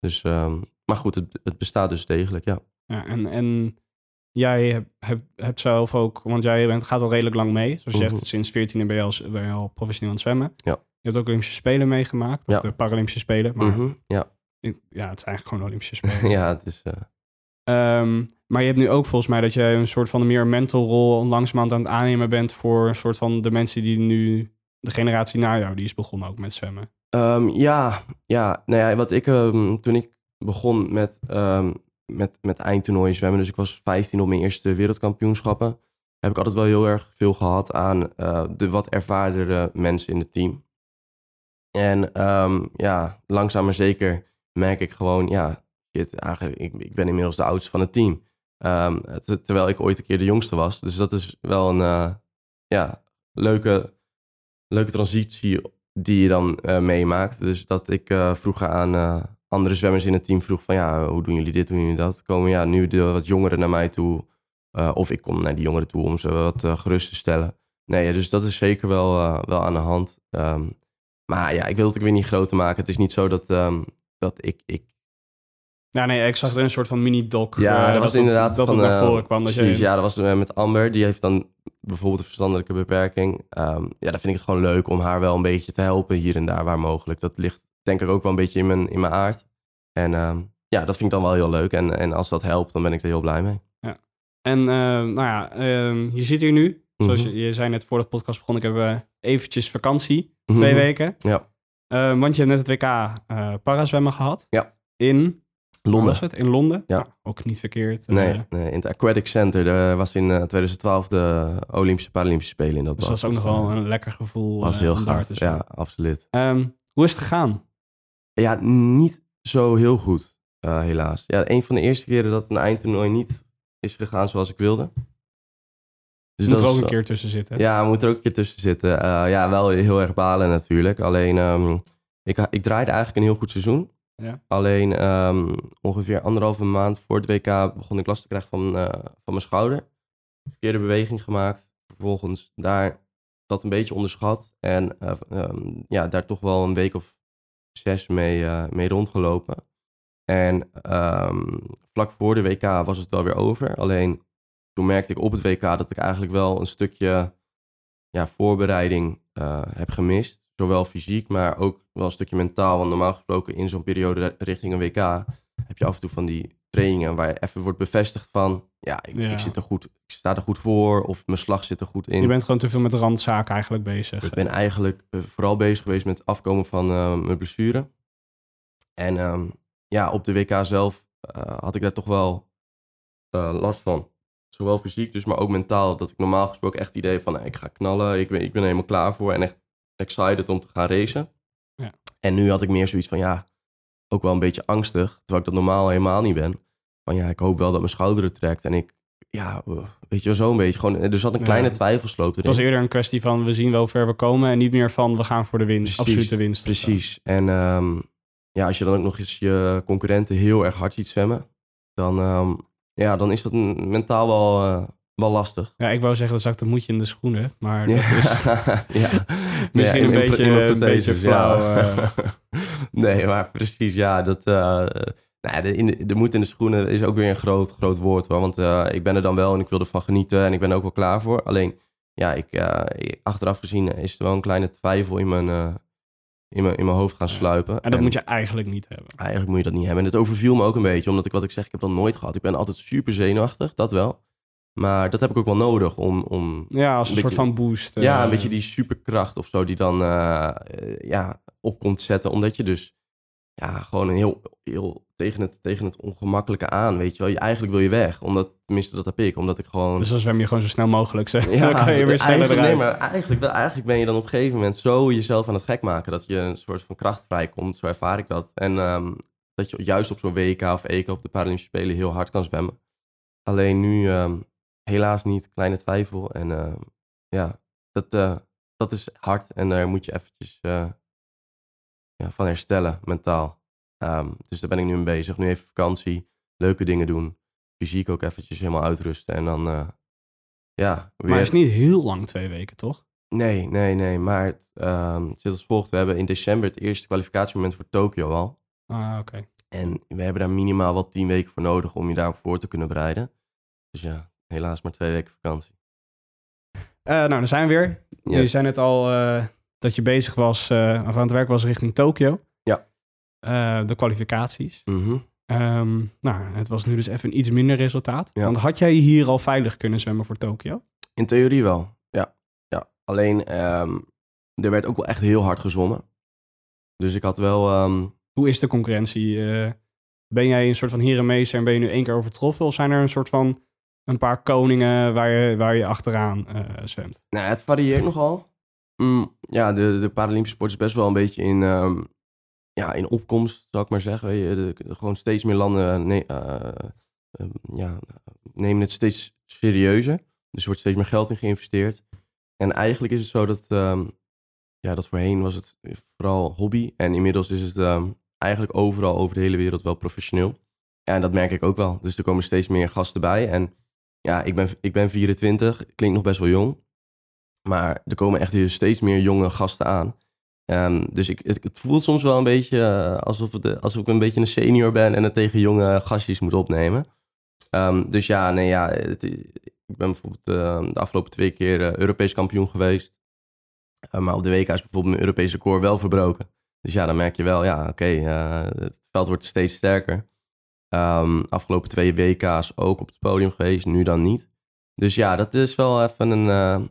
Dus, ehm, maar goed, het, het bestaat dus degelijk, ja. Ja, en, en jij hebt, hebt, hebt zelf ook, want jij bent, gaat al redelijk lang mee. Zoals je Mhm. zegt, sinds 14 ben je, al, ben je al professioneel aan het zwemmen. Ja. Je hebt ook Olympische Spelen meegemaakt, of Ja. de Paralympische Spelen. Maar Mhm, ja. ja, het is eigenlijk gewoon Olympische Spelen. ja, het is... eh, Ehm, maar je hebt nu ook volgens mij dat je een soort van meer mental rol langzamerhand aan het aannemen bent voor een soort van de mensen die nu, de generatie na jou, die is begonnen ook met zwemmen. Ehm, ja, ja, nou ja, wat ik ehm, toen ik begon met, met, met eindtoernooien zwemmen, dus ik was 15 op mijn eerste wereldkampioenschappen, heb ik altijd wel heel erg veel gehad aan eh, de wat ervaardere mensen in het team. En ehm, ja, langzaam maar zeker merk ik gewoon, ja, shit, ik, ik ben inmiddels de oudste van het team. Ehm, te- terwijl ik ooit een keer de jongste was. Dus dat is wel een eh, ja, leuke, leuke transitie die je dan eh, meemaakt. Dus dat ik vroeger aan andere zwemmers in het team vroeg van ja, hoe doen jullie dit, hoe doen jullie dat? Komen ja, nu de wat jongeren naar mij toe. eh, of ik kom naar die jongeren toe om ze wat eh, gerust te stellen. Nee, dus dat is zeker wel, eh, wel aan de hand. Ehm, maar ja, ik wil het ook weer niet groter maken. Het is niet zo dat, ehm, dat ik, ik Ja, nee, ik zag er een soort van mini-doc. ja, dat was inderdaad dat van, het naar voren kwam. Dat precies, je, ja, dat was met Amber. Die heeft dan bijvoorbeeld een verstandelijke beperking. Ehm, ja, dan vind ik het gewoon leuk om haar wel een beetje te helpen hier en daar waar mogelijk. Dat ligt denk ik ook wel een beetje in mijn, in mijn aard. En ehm, ja, dat vind ik dan wel heel leuk. En, en als dat helpt, dan ben ik er heel blij mee. En eh, nou ja, ehm, je zit hier nu. Zoals Mhm. je, je zei net voor de podcast begon, ik heb eh, eventjes vakantie. Twee Mhm. weken. Ja. Want je hebt net het WK eh parazwemmen gehad. Ja. In, Londen. was het? In Londen? Ja. Nou, ook niet verkeerd. eh, Nee, nee, in het Aquatic Center. Er was in eh, 2012 de Olympische Paralympische Spelen in dat dus bad. dat is ook nog wel eh, een lekker gevoel. was heel daar gaaf. Ja, absoluut. Ehm, hoe is het gegaan? Ja, niet zo heel goed, eh, helaas. Ja, een van de eerste keren dat een eindtoernooi niet is gegaan zoals ik wilde. Dus moet er is ook een keer tussen zitten. Ja, moet er ook een keer tussen zitten. Eh, ja, wel heel erg balen natuurlijk. Alleen, ehm, ik, ik draaide eigenlijk een heel goed seizoen. Ja. Alleen ehm, ongeveer anderhalve maand voor het WK begon ik last te krijgen van, eh, van mijn schouder. Verkeerde beweging gemaakt. Vervolgens daar dat een beetje onderschat. En eh, ehm, ja, daar toch wel een week of zes mee, eh, mee rondgelopen. En ehm, vlak voor de WK was het wel weer over. Alleen toen merkte ik op het WK dat ik eigenlijk wel een stukje ja, voorbereiding eh, heb gemist. Zowel fysiek, maar ook wel een stukje mentaal. Want normaal gesproken in zo'n periode ri- richting een WK heb je af en toe van die trainingen waar je even wordt bevestigd van ja, ik, Ja. ik, zit er goed, ik sta er goed voor of mijn slag zit er goed in. Je bent gewoon te veel met randzaken eigenlijk bezig. Ik ben eigenlijk eh, vooral bezig geweest met het afkomen van eh, mijn blessure. En ehm, ja, op de WK zelf eh, had ik daar toch wel last van. Zowel fysiek dus, maar ook mentaal. Dat ik normaal gesproken echt het idee van, ik ga knallen, ik ben, ik ben er helemaal klaar voor. En echt excited om te gaan racen. Ja. En nu had ik meer zoiets van, ja, ook wel een beetje angstig. Terwijl ik dat normaal helemaal niet ben. Van ja, ik hoop wel dat mijn schouder het trekt. En ik, ja, eh, weet je wel, zo'n beetje. Gewoon, er zat een Ja. kleine twijfelsloop erin. Het was eerder een kwestie van we zien wel hoe ver we komen en niet meer van we gaan voor de winst, Precies, absolute winst. Precies. En ehm, ja, als je dan ook nog eens je concurrenten heel erg hard ziet zwemmen, dan, ehm, ja, dan is dat mentaal wel, eh, wel lastig. Ja, ik wou zeggen dat zakt een moedje in de schoenen, maar dat is ja. misschien een beetje, een beetje protheses, ja. flauw. eh. nee, maar precies, ja, dat... eh, nou de, in de, de moed in de schoenen is ook weer een groot, groot woord, hoor. Want eh, ik ben er dan wel en ik wil ervan genieten en ik ben er ook wel klaar voor. Alleen, ja, ik, ik- achteraf gezien is er wel een kleine twijfel in mijn, in mijn, in mijn hoofd gaan sluipen. en dat moet je eigenlijk niet hebben. Eigenlijk moet je dat niet hebben. En het overviel me ook een beetje, omdat ik wat ik zeg, ik heb dat nooit gehad. Ik ben altijd super zenuwachtig, dat wel. Maar dat heb ik ook wel nodig om, om Ja, als een, Een soort beetje- van boost. eh, ja, een beetje die superkracht of zo die dan eh, eh, ja, op komt zetten. Omdat je dus ja, gewoon een heel, heel tegen, het, tegen het ongemakkelijke aan, weet je wel. Je, eigenlijk wil je weg, omdat, tenminste dat heb ik, omdat ik gewoon... Dus dan zwem je gewoon zo snel mogelijk. Zeg. Ja, dan kan je weer sneller eigenlijk, eruit. nee, maar eigenlijk, wel, eigenlijk ben je dan op een gegeven moment zo jezelf aan het gek maken dat je een soort van kracht vrijkomt. Zo ervaar ik dat. En ehm, dat je juist op zo'n WK of EK op de Paralympische Spelen heel hard kan zwemmen. Alleen nu ehm, helaas niet, kleine twijfel. En ehm, ja, dat, eh, dat is hard en daar moet je eventjes eh, ja, van herstellen, mentaal. Ehm, dus daar ben ik nu mee bezig. Nu even vakantie, leuke dingen doen. Fysiek ook eventjes helemaal uitrusten en dan... eh, ja, weer... Maar het is niet heel lang, twee weken, toch? Nee, nee, nee. Maar het, ehm, het zit als volgt. We hebben in december het eerste kwalificatiemoment voor Tokio al. Ah, oké. En we hebben daar minimaal wel tien weken voor nodig om je daarop voor te kunnen bereiden. Dus ja, helaas maar twee weken vakantie. Eh, nou, dan zijn we weer. Je zei net al eh, dat je bezig was, eh, of aan het werk was richting Tokio. Ja. De kwalificaties. Mhm. Ehm, nou, het was nu dus even een iets minder resultaat. Ja. Want had jij hier al veilig kunnen zwemmen voor Tokio? In theorie wel, ja. ja. Alleen, ehm, er werd ook wel echt heel hard gezwommen. Dus ik had wel... ehm, Hoe is de concurrentie? Ben jij een soort van herenmeester en ben je nu één keer overtroffen? Of zijn er een soort van een paar koningen waar je, waar je achteraan eh, zwemt? Nou, het varieert nogal. Mm, ja, de, de Paralympische sport is best wel een beetje in, ehm, ja, in opkomst, zou ik maar zeggen. Gewoon steeds meer landen nee, eh, ehm, ja, nemen het steeds serieuzer. Dus er wordt steeds meer geld in geïnvesteerd. En eigenlijk is het zo dat, ehm, ja, dat voorheen was het vooral hobby. En inmiddels is het eigenlijk overal over de hele wereld wel professioneel. En dat merk ik ook wel. Dus er komen steeds meer gasten bij. En ja, ik ben, ik ben 24, klinkt nog best wel jong. Maar er komen echt steeds meer jonge gasten aan. Ehm, dus ik, het, voelt soms wel een beetje eh, alsof, het, alsof ik een beetje een senior ben en het tegen jonge gastjes moet opnemen. Ehm, dus ja, nee, ja ik ben bijvoorbeeld eh, de afgelopen twee keer eh, Europees kampioen geweest. Eh, maar op de WK is bijvoorbeeld mijn Europese record wel verbroken. Dus ja, dan merk je wel, ja, oké, het veld wordt steeds sterker. Ehm, afgelopen twee WK's ook op het podium geweest, nu dan niet. Dus ja, dat is wel even een, eh,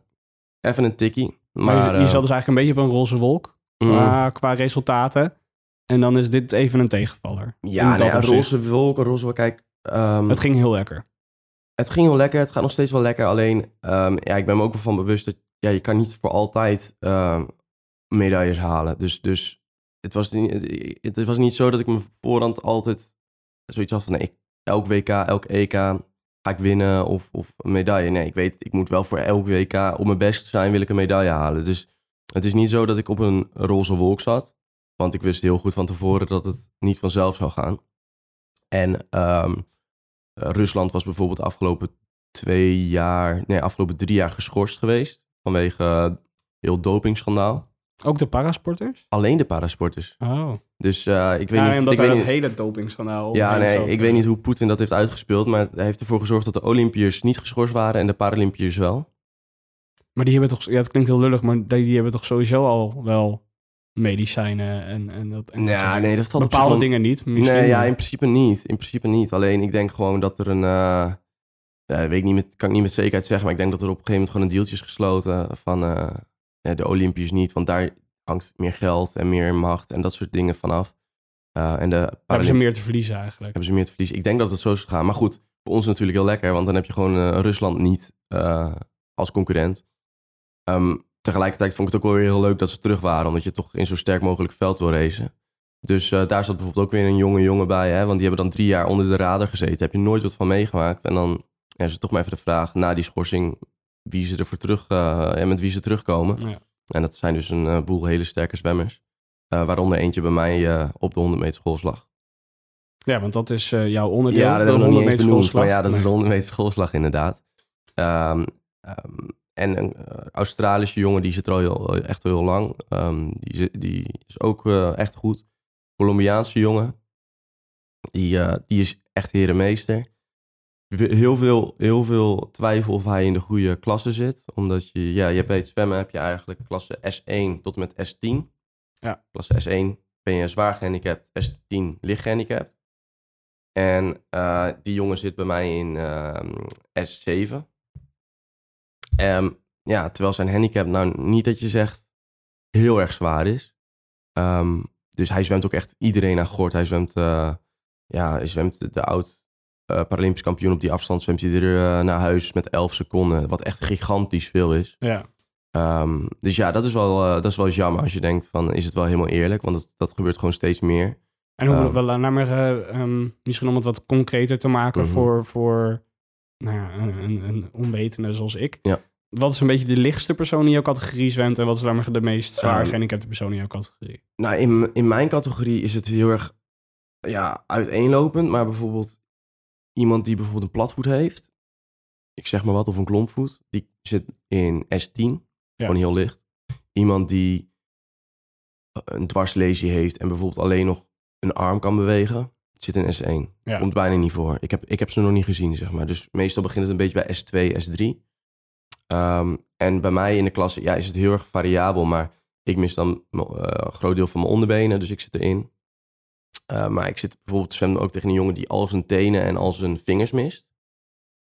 even een tikkie. Maar, Maar, je, je eh, zat dus eigenlijk een beetje op een roze wolk mm, qua, qua resultaten. En dan is dit even een tegenvaller. Ja, nee, een roze wolk, een roze wolk. Kijk, ehm, Het ging heel lekker. het ging wel lekker. Het gaat nog steeds wel lekker. Alleen, ehm, ja, ik ben me ook wel van bewust dat ja, je kan niet voor altijd ehm, medailles halen. Dus, dus het, was niet, het was niet zo dat ik me voorhand altijd zoiets had van... Nee, elk WK, elk EK ga ik winnen of, of een medaille. Nee, ik weet, ik moet wel voor elk WK op mijn best zijn, wil ik een medaille halen. Dus het is niet zo dat ik op een roze wolk zat. Want ik wist heel goed van tevoren dat het niet vanzelf zou gaan. En ehm, eh, Rusland was bijvoorbeeld afgelopen twee jaar, nee, afgelopen drie jaar geschorst geweest. Vanwege eh, heel dopingschandaal. Ook de parasporters? Alleen de parasporters. Oh. Dus eh, ik weet ja, niet... omdat ik weet dat niet hele dopingschandaal ja, nee, zat, ik weet niet hoe Poetin dat heeft uitgespeeld. Maar hij heeft ervoor gezorgd dat de Olympiërs niet geschorst waren en de Paralympiërs wel. Maar die hebben toch... Ja, het klinkt heel lullig, maar die, die hebben toch sowieso al wel medicijnen en, en dat... En Ja, nee, dat valt Bepaalde dingen niet. Misschien Nee, ja, in principe niet. In principe niet. Alleen ik denk gewoon dat er een. eh, ja, dat weet ik niet met, kan ik niet met zekerheid zeggen, maar ik denk dat er op een gegeven moment gewoon een deeltje is gesloten van eh, de Olympiërs niet, want daar hangt meer geld en meer macht en dat soort dingen vanaf. Eh en de hebben ze meer te verliezen eigenlijk. hebben ze meer te verliezen. Ik denk dat het zo is gegaan. Maar goed, voor ons natuurlijk heel lekker, want dan heb je gewoon eh, Rusland niet eh, als concurrent. Ehm, tegelijkertijd vond ik het ook wel weer heel leuk dat ze terug waren, omdat je toch in zo sterk mogelijk veld wil racen. Dus eh, daar zat bijvoorbeeld ook weer een jonge jongen bij, hè, want die hebben dan drie jaar onder de radar gezeten. Heb je nooit wat van meegemaakt. En dan ja, is het toch maar even de vraag, na die schorsing, wie ze ervoor terug, eh, en met wie ze terugkomen. Ja. En dat zijn dus een eh, boel hele sterke zwemmers. Eh, waaronder eentje bij mij op de 100 meter schoolslag. Ja, want dat is jouw onderdeel. Ja, dat de hebben we nog 100 niet eens meter benoemd. Maar schoolslag. ja, dat is een 100 meter schoolslag inderdaad. Ehm, ehm, en een Australische jongen, die zit er al heel, echt al heel lang. Ehm, die, die is ook echt goed. Colombiaanse jongen. Die, die is echt herenmeester. Heel veel, heel veel twijfel of hij in de goede klasse zit. Omdat je, ja, je hebt bij het zwemmen heb je eigenlijk klasse S1 tot en met S10. Ja. Klasse S1 ben je zwaar gehandicapt, S10 licht gehandicapt. En eh, die jongen zit bij mij in ehm, S7. Ehm, ja, terwijl zijn handicap nou niet dat je zegt heel erg zwaar is. Ehm, dus hij zwemt ook echt iedereen aan gort. Hij zwemt, eh, ja, hij zwemt de, de oud eh, Paralympisch kampioen op die afstand zwemt hij er eh, naar huis met 11 seconden. Wat echt gigantisch veel is. Ja. Ehm, dus ja, dat is, wel, eh, dat is wel jammer als je denkt van is het wel helemaal eerlijk. Want dat, dat gebeurt gewoon steeds meer. En hoe, Ehm. wel, nou maar, eh, ehm, misschien om het wat concreter te maken Mhm. voor, voor nou ja, een, een, onwetende zoals ik. Ja. Wat is een beetje de lichtste persoon in jouw categorie zwemt en wat is dan maar de meest zwaar gehandicapte persoon in jouw categorie? Nou, in, in mijn categorie is het heel erg ja, uiteenlopend. Maar bijvoorbeeld iemand die bijvoorbeeld een platvoet heeft. Ik zeg maar wat, of een klompvoet. Die zit in S10. Gewoon heel licht. Iemand die een dwarslesie heeft en bijvoorbeeld alleen nog een arm kan bewegen. Zit in S1. Ja. Komt bijna niet voor. Ik heb, ik heb ze nog niet gezien, zeg maar. Dus meestal begint het een beetje bij S2, S3. Ehm, en bij mij in de klasse ja, is het heel erg variabel. Maar ik mis dan eh, een groot deel van mijn onderbenen, dus ik zit erin. Eh, maar ik zit bijvoorbeeld zwemmen ook tegen een jongen die al zijn tenen en al zijn vingers mist.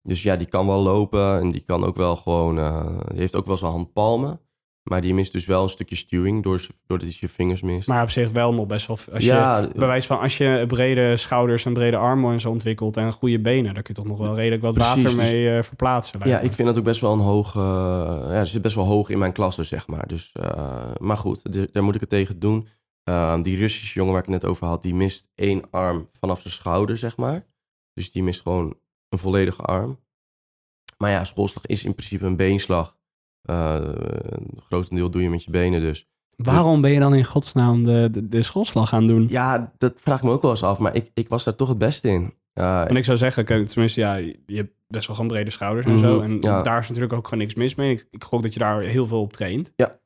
Dus ja, die kan wel lopen en die kan ook wel gewoon, eh, die heeft ook wel zijn handpalmen. Maar die mist dus wel een stukje stuwing door, doordat hij zijn vingers mist. Maar op zich wel nog best wel... Als je, ja, bewijs van, als je brede schouders en brede armen en zo ontwikkelt en goede benen, dan kun je toch nog wel redelijk wat Precies, water dus- mee eh, verplaatsen. Ja, me. ik vind dat ook best wel een hoog. eh, ja, zit best wel hoog in mijn klasse, zeg maar. Dus, eh, maar goed, daar moet ik het tegen doen. Eh, die Russische jongen waar ik het net over had, die mist één arm vanaf zijn schouder, zeg maar. Dus die mist gewoon een volledige arm. Maar ja, schoolslag is in principe een beenslag. Uh, een grotendeel doe je met je benen dus. Waarom ben je dan in godsnaam de, de, de schoolslag gaan doen? Ja, dat vraag ik me ook wel eens af. Maar ik, ik was daar toch het beste in. Uh, en ik zou zeggen, kijk, tenminste, ja, je hebt best wel gewoon brede schouders en zo. En daar is natuurlijk ook gewoon niks mis mee. Ik, ik gok dat je daar heel veel op traint. Ja.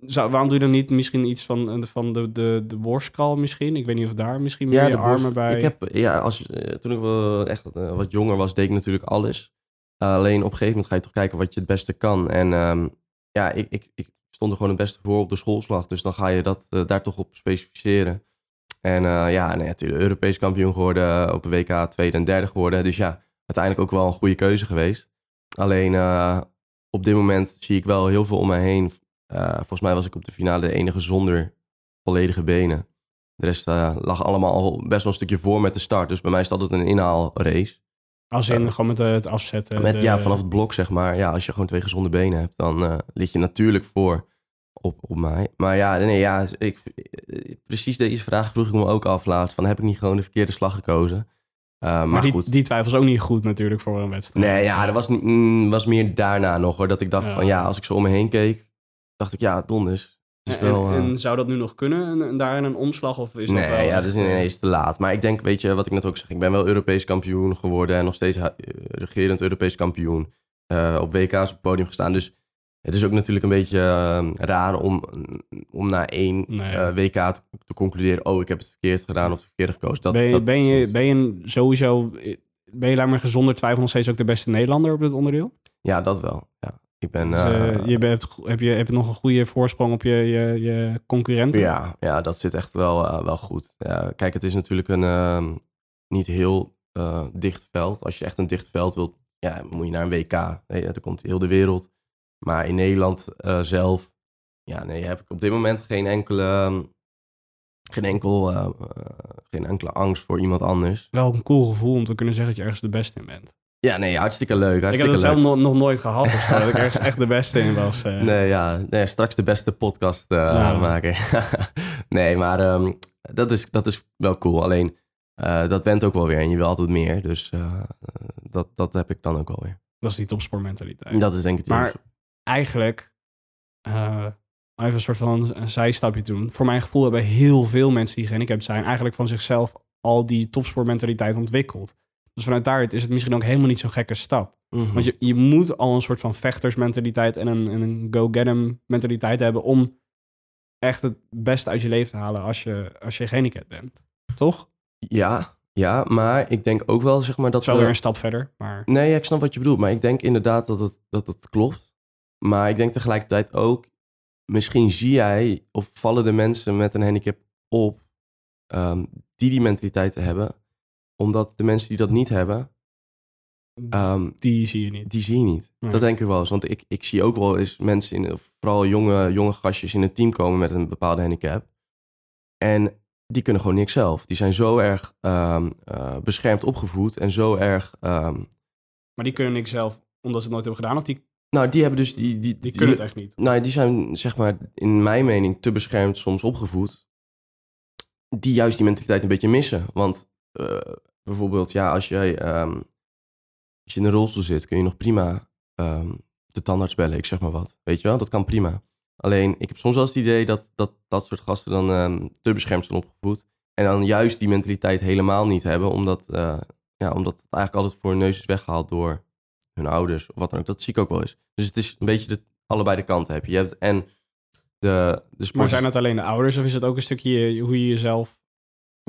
Zou, waarom doe je dan niet misschien iets van, van de, de, de misschien? Ik weet niet of daar misschien meer je armen bij... Ik heb, ja, als, eh, toen ik wel echt wat jonger was, deed ik natuurlijk alles. alleen op een gegeven moment ga je toch kijken wat je het beste kan. En um, ja, ik, ik, ik stond er gewoon het beste voor op de schoolslag. Dus dan ga je dat uh, daar toch op specificeren. En uh, ja, nee, natuurlijk Europees kampioen geworden, op de WK tweede en derde geworden. Dus ja, uiteindelijk ook wel een goede keuze geweest. Alleen op dit moment zie ik wel heel veel om mij heen. Volgens mij was ik op de finale de enige zonder volledige benen. De rest lag allemaal al best wel een stukje voor met de start. Dus bij mij is dat altijd een inhaalrace. Als in gewoon met het afzetten? Met, Ja, vanaf het blok zeg maar. Ja, als je gewoon twee gezonde benen hebt, dan uh, lig je natuurlijk voor op, op mij. Maar ja, nee, ja ik, precies deze vraag vroeg ik me ook af laatst. Van, heb ik niet gewoon de verkeerde slag gekozen? Uh, maar, maar die, goed. die twijfels ook niet goed natuurlijk voor een wedstrijd. Nee, ja, dat was, mm, was meer daarna nog hoor. Dat ik dacht van ja, als ik zo om me heen keek, dacht ik ja, donders en, wel, en, eh, zou dat nu nog kunnen, en, daar in een omslag? Of is nee, dat wel ja, dat is ineens te laat. Maar ik denk, weet je, wat ik net ook zeg, ik ben wel Europees kampioen geworden en nog steeds uh, regerend Europees kampioen. Uh, op WK's op het podium gestaan. Dus het is ook natuurlijk een beetje raar om, om na één WK te, te, concluderen, oh, ik heb het verkeerd gedaan of het verkeerd gekozen. Dat, ben, je, dat ben, je, ben je sowieso, ben je daar maar gezonder twijfel nog steeds ook de beste Nederlander op dit onderdeel? Ja, dat wel, ja. Ik ben, dus, uh, je bent, heb, je, heb je nog een goede voorsprong op je, je, je concurrenten? Ja, ja, dat zit echt wel, uh, wel goed. Ja, kijk, het is natuurlijk een uh, niet heel dicht veld. Als je echt een dicht veld wilt, ja, moet je naar een WK. Nee, er komt heel de wereld. Maar in Nederland zelf, ja, nee, heb ik op dit moment geen enkele, geen, enkel, geen enkele angst voor iemand anders. Wel een cool gevoel om te kunnen zeggen dat je ergens de beste in bent. Ja, nee, hartstikke leuk. Hartstikke ik heb het zelf nog, nog, nooit gehad. Of dat ik ergens echt de beste in was. Uh. Nee, ja. Nee, straks de beste podcast uh, ja. maken. nee, maar um, dat, is, dat is wel cool. Alleen, uh, dat went ook wel weer. En je wil altijd meer. Dus dat, dat heb ik dan ook wel weer. Dat is die topsportmentaliteit. Dat is denk ik Maar eigenlijk, even een soort van een zijstapje doen. Voor mijn gevoel hebben heel veel mensen die gehandicapt zijn... eigenlijk van zichzelf al die topsportmentaliteit ontwikkeld. Dus vanuit daaruit is het misschien ook helemaal niet zo'n gekke stap. Mhm. Want je, je moet al een soort van vechtersmentaliteit en een, een go-get-em mentaliteit hebben om echt het beste uit je leven te halen als je, als je gehandicapt bent. Toch? Ja, ja, maar ik denk ook wel zeg maar dat. Zo we... weer een stap verder. Maar... Nee, ik snap wat je bedoelt. Maar ik denk inderdaad dat het, dat het klopt. Maar ik denk tegelijkertijd ook, misschien zie jij of vallen de mensen met een handicap op ehm, die die mentaliteit hebben omdat de mensen die dat niet hebben... Um, die zie je niet. Die zie je niet. Dat denk ik wel eens. Want ik, ik zie ook wel eens mensen, in, vooral jonge, jonge gastjes in een team komen met een bepaalde handicap. En die kunnen gewoon niks zelf. Die zijn zo erg um, uh, beschermd opgevoed en zo erg... Um, maar die kunnen niks zelf omdat ze het nooit hebben gedaan? Of die... Nou, die hebben dus... Die, die, die, die kunnen het echt niet? Nou, die zijn, zeg maar, in mijn mening te beschermd soms opgevoed. Die juist die mentaliteit een beetje missen. Want uh, bijvoorbeeld, ja, als jij um, als je in een rolstoel zit, kun je nog prima um, de tandarts bellen, ik zeg maar wat. Weet je wel, dat kan prima. Alleen, ik heb soms wel eens het idee dat dat, dat soort gasten dan um, te beschermd zijn opgevoed. En dan juist die mentaliteit helemaal niet hebben, omdat, uh, ja, omdat het eigenlijk altijd voor hun neus is weggehaald door hun ouders of wat dan ook. Dat zie ik ook wel eens. Dus het is een beetje de, allebei de kanten heb je. je hebt en de, de sport... Maar zijn het alleen de ouders of is het ook een stukje hoe je jezelf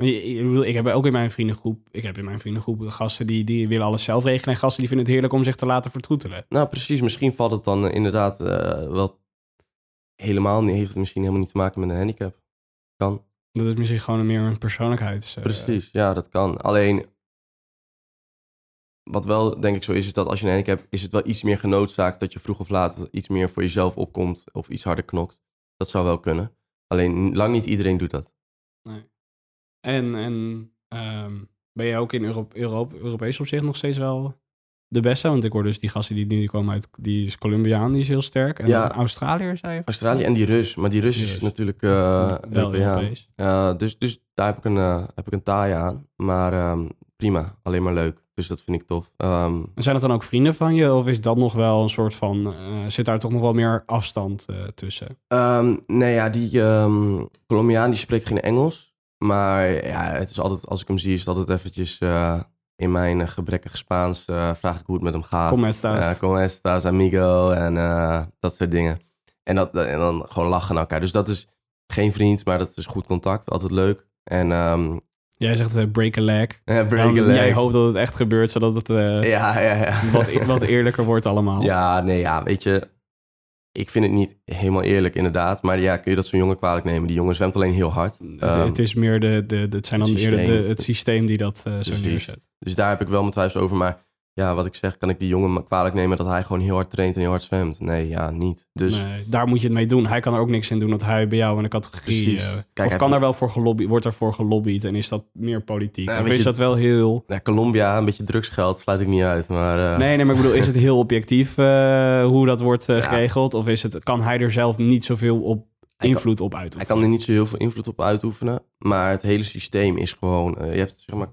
ik heb ook in mijn vriendengroep, ik heb in mijn vriendengroep gasten die, die willen alles zelf regelen en gasten die vinden het heerlijk om zich te laten vertroetelen. Nou, precies. Misschien valt het dan eh, inderdaad uh, wel helemaal niet, heeft het misschien helemaal niet te maken met een handicap. Kan. Dat is misschien gewoon meer een persoonlijkheids... Uh... Precies, ja, dat kan. Alleen, wat wel denk ik zo is, is dat als je een handicap is het wel iets meer genoodzaakt dat je vroeg of laat iets meer voor jezelf opkomt of iets harder knokt. Dat zou wel kunnen. Alleen, lang niet iedereen doet dat. Nee. En, en um, ben je ook in Europe, Europe, Europees opzicht nog steeds wel de beste? Want ik hoor dus die gasten die nu komen uit, die is Colombiaan, die is heel sterk. En ja, Australiër, zei je? Australië en die Rus. Maar die Rus die is natuurlijk uh, wel Europees. Uh, dus, dus daar heb ik een, uh, heb ik een taai aan. Maar um, prima, alleen maar leuk. Dus dat vind ik tof. Ehm, En zijn dat dan ook vrienden van je? Of is dat nog wel een soort van... eh, zit daar toch nog wel meer afstand eh, tussen? Ehm, nee, ja, die ehm, Colombiaan die spreekt geen Engels. Maar ja, het is altijd, als ik hem zie, is het altijd eventjes eh, in mijn eh, gebrekkig Spaans. eh, vraag ik hoe het met hem gaat. Estas. Como estas, amigo? En dat soort dingen. En, dat, en dan gewoon lachen naar elkaar. Dus dat is geen vriend, maar dat is goed contact. Altijd leuk. En ehm Jij zegt break a leg. ja, break Dan a leg. Jij hoopt dat het echt gebeurt, zodat het Ja, ja, ja. wat, e- wat eerlijker wordt allemaal. Ja, nee, ja, weet je. Ik vind het niet helemaal eerlijk, inderdaad. Maar ja, kun je dat zo'n jongen kwalijk nemen? Die jongen zwemt alleen heel hard. Het, Ehm, het is meer de, de, de, het zijn het dan eerder de, systeem. het systeem die dat eh, zo neerzet. Dus daar heb ik wel mijn twijfels over. Maar ja, wat ik zeg, kan ik die jongen kwalijk nemen dat hij gewoon heel hard traint en heel hard zwemt? Nee, ja, niet. Dus Nee, daar moet je het mee doen. Hij kan er ook niks in doen dat hij bij jou in de categorie... Kijk, of hij kan er wel voor gelobbyd, wordt er voor gelobbyd en is dat meer politiek? Nou, of is dat wel heel... ja, Colombia, een beetje drugsgeld, sluit ik niet uit. Maar eh, Nee, nee, maar ik bedoel, is het heel objectief eh, hoe dat wordt Ja. geregeld? Of is het, kan hij er zelf niet zoveel op Hij kan- invloed op hij uitoefenen? kan er niet zo heel veel invloed op uitoefenen. Maar het hele systeem is gewoon... je hebt zeg maar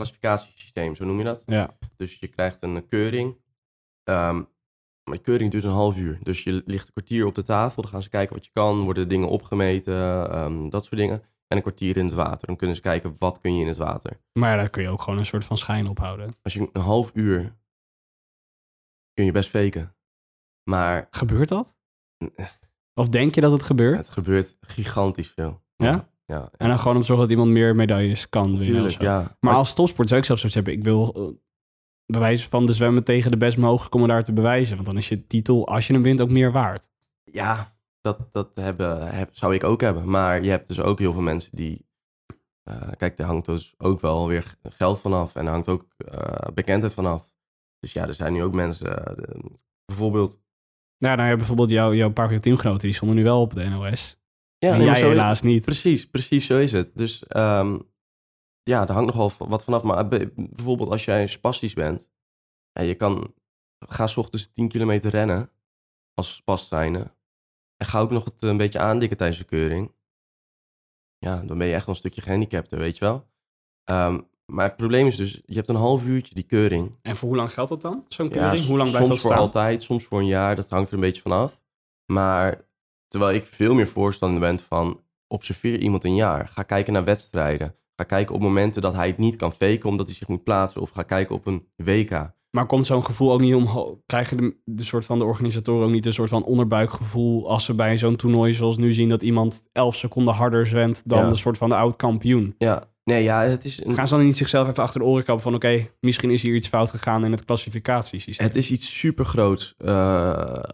klassificatiesysteem, zo noem je dat. Ja. Dus je krijgt een keuring. Ehm, maar die keuring duurt een half uur. Dus je ligt een kwartier op de tafel. Dan gaan ze kijken wat je kan. Worden dingen opgemeten. ehm, dat soort dingen. En een kwartier in het water. Dan kunnen ze kijken wat kun je in het water. Maar daar kun je ook gewoon een soort van schijn ophouden. Als je een half uur... kun je best faken. Maar Gebeurt dat? Of denk je dat het gebeurt? het gebeurt gigantisch veel. Ja? Ja. En dan gewoon om te zorgen dat iemand meer medailles kan winnen. of Natuurlijk, zo. ja. Maar als topsport zou ik zelfs zoiets hebben. Ik wil eh, bewijs van de zwemmen tegen de best mogelijk om me daar te bewijzen. Want dan is je titel, als je hem wint, ook meer waard. Ja, dat, dat hebben, heb, zou ik ook hebben. Maar je hebt dus ook heel veel mensen die... eh, kijk, daar hangt dus ook wel weer geld vanaf. En hangt ook eh, bekendheid vanaf. Dus ja, er zijn nu ook mensen... eh, de- bijvoorbeeld... Ja, nou ja, bijvoorbeeld jouw, jouw paar van je teamgenoten, die stonden nu wel op de NOS. Ja, en jij zo- helaas niet. Precies, precies zo is het. Dus ehm, ja, daar hangt nogal wat vanaf. Maar be- bijvoorbeeld als jij spastisch bent... En je kan... Ga 's ochtends 10 kilometer rennen. Als spast zijnde. En ga ook nog het een beetje aandikken tijdens de keuring. Ja, dan ben je echt wel een stukje gehandicapter, weet je wel. Ehm, maar het probleem is dus, je hebt een half uurtje die keuring. En voor hoe lang geldt dat dan, zo'n Ja, keuring? hoe lang blijft soms dat voor staan? altijd, soms voor een jaar. Dat hangt er een beetje vanaf. Maar terwijl ik veel meer voorstander ben van... observeer iemand een jaar. Ga kijken naar wedstrijden. Ga kijken op momenten dat hij het niet kan faken... omdat hij zich moet plaatsen. Of ga kijken op een WK. Maar komt zo'n gevoel ook niet omhoog? Krijgen de, de soort van de organisatoren ook niet een soort van onderbuikgevoel... als ze bij zo'n toernooi zoals nu zien dat iemand 11 seconden harder zwemt... dan Ja. de soort van de oud-kampioen? Ja, nee, ja, het is... Een, Gaan ze dan niet zichzelf even achter de oren kappen van... oké, misschien is hier iets fout gegaan in het klassificatiesysteem? Het is iets super groots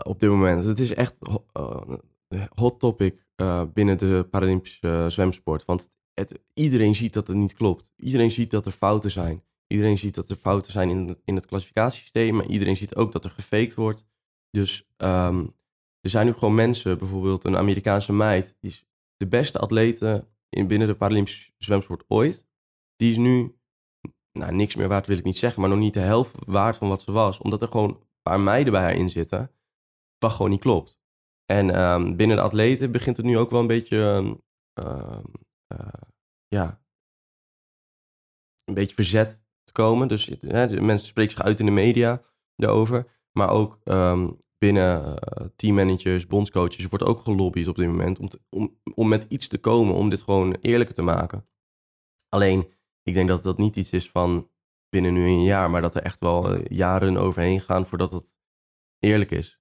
op dit moment. Het is echt eh, hot topic eh, binnen de Paralympische eh, zwemsport. Want iedereen ziet dat het niet klopt. Iedereen ziet dat er fouten zijn. Iedereen ziet dat er fouten zijn in het, in het klassificatiesysteem. Maar iedereen ziet ook dat er gefaked wordt. Dus ehm, er zijn nu gewoon mensen, bijvoorbeeld een Amerikaanse meid... die is de beste atlete in, binnen de Paralympische zwemsport ooit. Die is nu nou, niks meer waard wil ik niet zeggen, maar nog niet de helft waard van wat ze was. Omdat er gewoon een paar meiden bij haar in zitten, wat gewoon niet klopt. En ehm, binnen de atleten begint het nu ook wel een beetje, ehm, ehm, eh, ja, een beetje verzet te komen. Dus hè, de mensen spreken zich uit in de media daarover. Maar ook ehm, binnen eh, teammanagers, bondscoaches wordt ook gelobbyd op dit moment om, om, om met iets te komen, om dit gewoon eerlijker te maken. Alleen, ik denk dat dat niet iets is van binnen nu een jaar, maar dat er echt wel eh, jaren overheen gaan voordat het eerlijk is.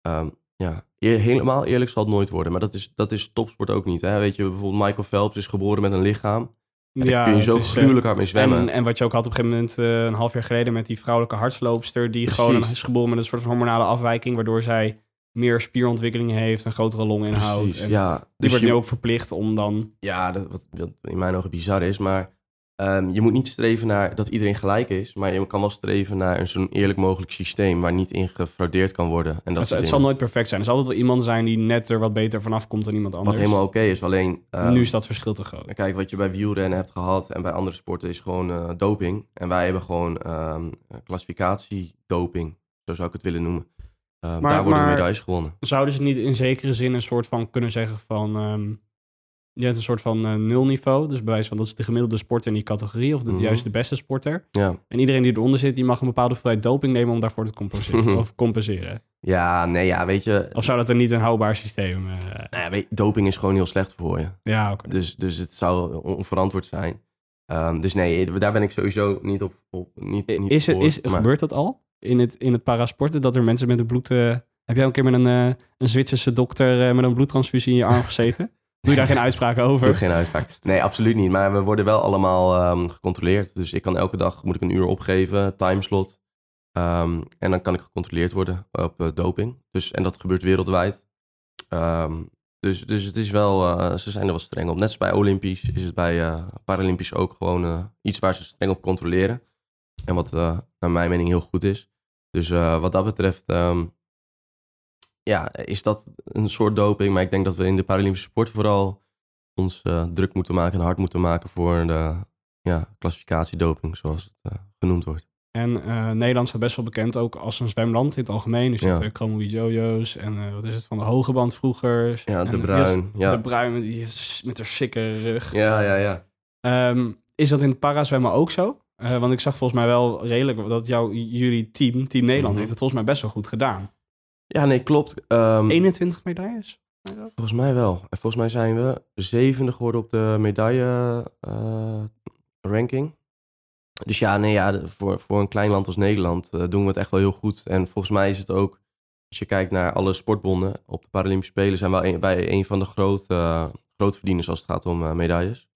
Ehm, ja, eer- helemaal eerlijk zal het nooit worden, maar dat is, dat is topsport ook niet. Hè? Weet je, bijvoorbeeld Michael Phelps is geboren met een lichaam. En daar kun je zo is, eh, gruwelijk hard mee zwemmen. En, en wat je ook had op een gegeven moment eh, een half jaar geleden met die vrouwelijke hartsloopster, die Precies. gewoon is geboren met een soort van hormonale afwijking, waardoor zij meer spierontwikkeling heeft, een grotere longinhoud. Precies, En ja. Die Dus wordt je- nu ook verplicht om dan... Ja, dat, wat, wat in mijn ogen bizar is. Maar ehm, je moet niet streven naar dat iedereen gelijk is. Maar je kan wel streven naar een zo'n eerlijk mogelijk systeem waar niet in gefraudeerd kan worden. En dat Het, het zal nooit perfect zijn. Er zal altijd wel iemand zijn die net er wat beter vanaf komt dan iemand anders. Wat helemaal oké is. Alleen, ehm, nu is dat verschil te groot. kijk, wat je bij wielrennen hebt gehad en bij andere sporten is gewoon eh, doping. En wij hebben gewoon ehm klassificatiedoping. Zo zou ik het willen noemen. Maar- daar worden maar- medailles gewonnen. Zouden ze niet in zekere zin een soort van kunnen zeggen van... je hebt een soort van uh, nulniveau. Dus bij wijze van dat is de gemiddelde sporter in die categorie. Of de, Mhm. juist de beste sporter. Ja. En iedereen die eronder zit, die mag een bepaalde hoeveelheid doping nemen om daarvoor te compenseren. of compenseren. ja, nee, ja, weet je... Of zou dat er niet een houdbaar systeem... eh, Nou ja, weet, doping is gewoon heel slecht voor je. ja, oké. Dus, dus het zou onverantwoord zijn. Ehm, dus nee, daar ben ik sowieso niet op... op niet, niet Is, het, is, maar- gebeurt dat al in het, in het parasporten? Dat er mensen met een bloed... eh, heb jij een keer met een, eh, een Zwitserse dokter eh, met een bloedtransfusie in je arm gezeten? Doe je daar geen uitspraken over? Doe geen uitspraak. Nee, absoluut niet. Maar we worden wel allemaal ehm, gecontroleerd. Dus ik kan elke dag moet ik een uur opgeven, timeslot. Ehm, en dan kan ik gecontroleerd worden op eh, doping. Dus, en dat gebeurt wereldwijd. Ehm, dus, dus het is wel, eh, ze zijn er wel streng op. Net als bij Olympisch is het bij eh, Paralympisch ook gewoon iets waar ze streng op controleren. En wat naar mijn mening heel goed is. Dus wat dat betreft ja, is dat een soort doping. Maar ik denk dat we in de Paralympische sport vooral ons eh, druk moeten maken en hard moeten maken voor de ja, klassificatiedoping, zoals het eh, genoemd wordt. En eh, Nederland staat best wel bekend ook als een zwemland in het algemeen. Dus je Ja. hebt uh, Chromobi Jojo's en wat is het van de hoge band vroeger. Ja, En de bruin. De Ja, bruin met, die, is- met haar sikke rug. ja, ja. ja. Ehm, is dat in het parazwemmen ook zo? Want ik zag volgens mij wel redelijk dat jouw, jullie team, Team Nederland, Mhm. heeft het volgens mij best wel goed gedaan. Ja, nee, klopt. Ehm, 21 medailles? Volgens mij wel. En volgens mij zijn we zevende geworden op de medaille eh, ranking. Dus ja, nee, ja, voor, voor een klein land als Nederland eh, doen we het echt wel heel goed. En volgens mij is het ook, als je kijkt naar alle sportbonden op de Paralympische Spelen, zijn wel een, van de grote, uh, grootverdieners als het gaat om eh, medailles.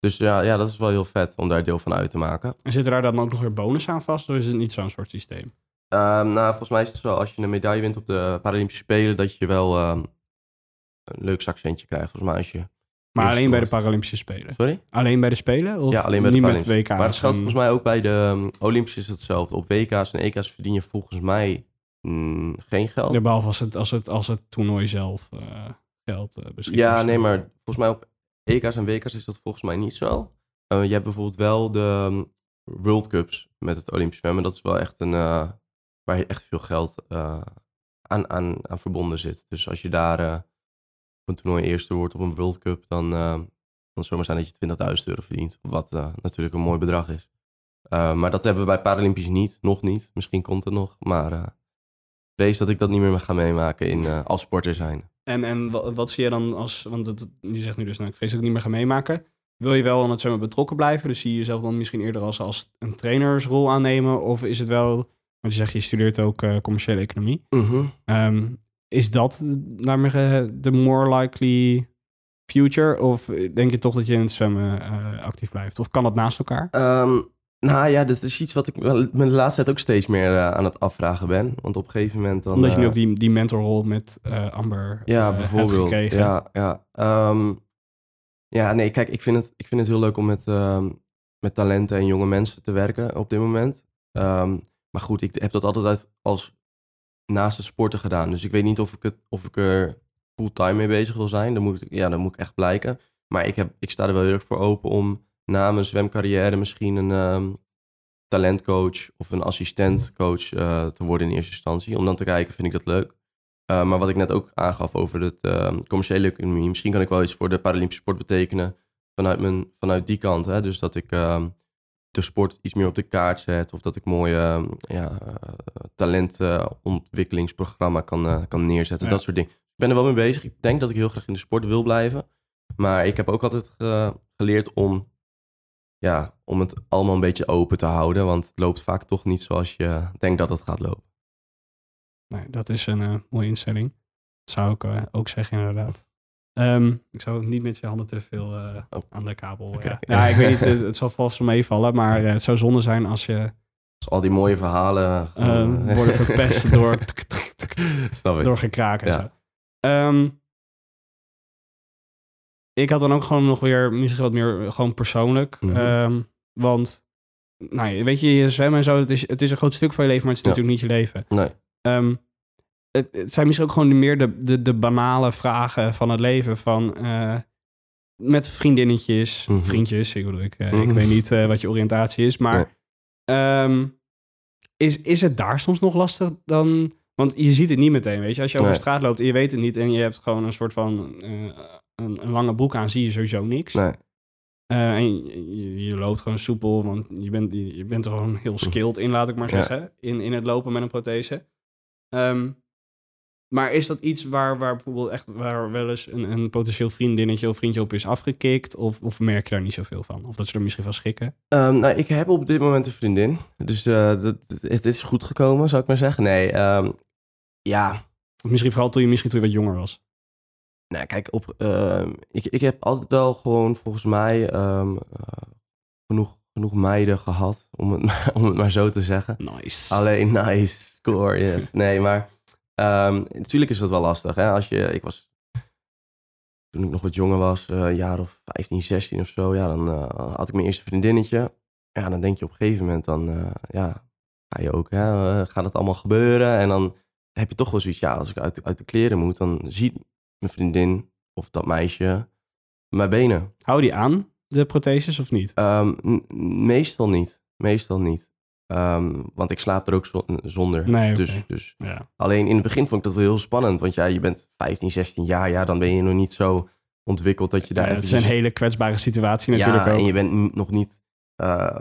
Dus ja, ja, dat is wel heel vet om daar deel van uit te maken. En zitten daar dan ook nog weer bonus aan vast? Of is het niet zo'n soort systeem? Ehm, nou, volgens mij is het zo, als je een medaille wint op de Paralympische Spelen, dat je wel ehm, een leuk zakcentje krijgt. Volgens mij als je... Maar alleen bij de. Paralympische Spelen? Sorry? Alleen bij de Spelen? Of Ja, alleen bij de niet met. WK's? Maar het geldt en- volgens mij ook bij de um, Olympische is het hetzelfde. Op WK's en EK's verdien je volgens mij mm, geen geld. Ja, behalve als het, als het, als het toernooi zelf eh, geld eh beschikbaar Ja, nee, maar volgens mij op EK's en WK's is dat volgens mij niet zo. Eh, je hebt bijvoorbeeld wel de World Cups met het Olympisch zwemmen. Dat is wel echt een, uh, waar echt veel geld uh, aan, aan, aan verbonden zit. Dus als je daar uh, op een toernooi eerste wordt op een World Cup, dan kan het zomaar zijn dat je 20.000 euro verdient. Wat natuurlijk een mooi bedrag is. Maar dat hebben we bij Paralympisch niet, nog niet. Misschien komt het nog, maar vrees dat ik dat niet meer ga meemaken in, als sporter zijn. En, en wat, zie je dan als, want het, je zegt nu dus, nou, ik vrees dat ik niet meer ga meemaken. Wil je wel aan het zwemmen betrokken blijven? Dus zie je jezelf dan misschien eerder als, als een trainersrol aannemen? Of is het wel, want je zegt je studeert ook uh, commerciële economie. -hmm. um, is dat de more likely future? Of denk je toch dat je in het zwemmen uh, actief blijft? Of kan dat naast elkaar? Um, nou ja, dat is iets wat ik me de laatste tijd ook steeds meer uh, aan het afvragen ben. Want op een gegeven moment dan... Omdat je nu ook die, die mentorrol met Amber ja, bijvoorbeeld. gekregen. Ja, ja. Um, ja, nee, kijk, ik vind het, ik vind het heel leuk om met, met talenten en jonge mensen te werken op dit moment. Um, maar goed, ik heb dat altijd als naast het sporten gedaan. Dus ik weet niet of ik, het, of ik er fulltime mee bezig wil zijn. Dan moet ik, ja, dan moet ik echt blijken. Maar ik, heb, ik sta er wel heel erg voor open om na mijn zwemcarrière misschien een um, talentcoach of een assistentcoach uh, te worden in eerste instantie. Om dan te kijken, vind ik dat leuk. Uh, maar wat ik net ook aangaf over het uh, commerciële economie. Misschien kan ik wel iets voor de Paralympische sport betekenen vanuit, mijn, vanuit die kant. Hè? Dus dat ik uh, de sport iets meer op de kaart zet. Of dat ik mooie ja, talentontwikkelingsprogramma kan, kan neerzetten. Ja. Dat soort dingen. Ik ben er wel mee bezig. Ik denk dat ik heel graag in de sport wil blijven. Maar ik heb ook altijd geleerd om, ja, om het allemaal een beetje open te houden. Want het loopt vaak toch niet zoals je denkt dat het gaat lopen. Nee, dat is een uh, mooie instelling. Dat zou ik uh, ook zeggen, inderdaad. Um, ik zou niet met je handen te veel uh, oh. aan de kabel. Okay. Ja. ja, ik weet niet, het, het zal vast wel meevallen, maar het zou zonde zijn als je. Als al die mooie verhalen uh, worden verpest door. Snap ik. Door gekraken. Ja. Um, ik had dan ook gewoon nog weer misschien wat meer gewoon persoonlijk. Mhm. Mm -hmm. um, want, nou, weet je, je zwemmen en zo, het is, het is een groot stuk van je leven, maar het is ja. natuurlijk niet je leven. Nee. Um, het, het, zijn misschien ook gewoon meer de, de, de banale vragen van het leven. Van uh, met vriendinnetjes, Mhm. mm -hmm. vriendjes, ik bedoel, ik, uh, mm -hmm. ik weet niet uh, wat je oriëntatie is. Maar nee. um, is, is het daar soms nog lastig dan? Want je ziet het niet meteen, weet je. Als je over Nee. straat loopt en je weet het niet en je hebt gewoon een soort van... een, een lange broek aan, zie je sowieso niks. Nee. Eh, en je, je loopt gewoon soepel, want je bent, je, je bent er gewoon heel skilled in, laat ik maar Ja. zeggen, in, in het lopen met een prothese. Ehm, maar is dat iets waar, waar bijvoorbeeld echt waar wel eens een, een potentieel vriendinnetje of vriendje op is afgekikt? Of, of merk je daar niet zoveel van? Of dat ze er misschien van schrikken? Ehm, nou, ik heb op dit moment een vriendin. Dus eh, dat, het is goed gekomen, zou ik maar zeggen. Nee, ehm, ja. Misschien vooral toen je, misschien toen je wat jonger was. Nou, kijk, op, ehm, ik, ik heb altijd wel gewoon volgens mij eh, genoeg, genoeg meiden gehad, om het, maar- om het maar zo te zeggen. Nice. Alleen nice, score, yes. Nee, maar ehm, natuurlijk is dat wel lastig. Hè? Als je, ik was, toen ik nog wat jonger was, eh, een jaar of 15, 16 of zo, ja, dan eh, had ik mijn eerste vriendinnetje. Ja, dan denk je op een gegeven moment, dan eh, ja, ga je ook, hè, gaat het allemaal gebeuren? En dan heb je toch wel zoiets, ja, als ik uit, de- uit de kleren moet, dan ziet mijn vriendin of dat meisje mijn benen. Hou die aan, de protheses, of niet? Ehm, meestal niet. Meestal niet. Ehm, want ik slaap er ook zo- zonder. Nee, dus, dus Ja. alleen in het begin vond ik dat wel heel spannend. Want ja, je bent 15, 16 jaar. Ja, dan ben je nog niet zo ontwikkeld dat je daar Ja, het is een hele kwetsbare situatie natuurlijk ja, ook. en je bent nog niet... eh,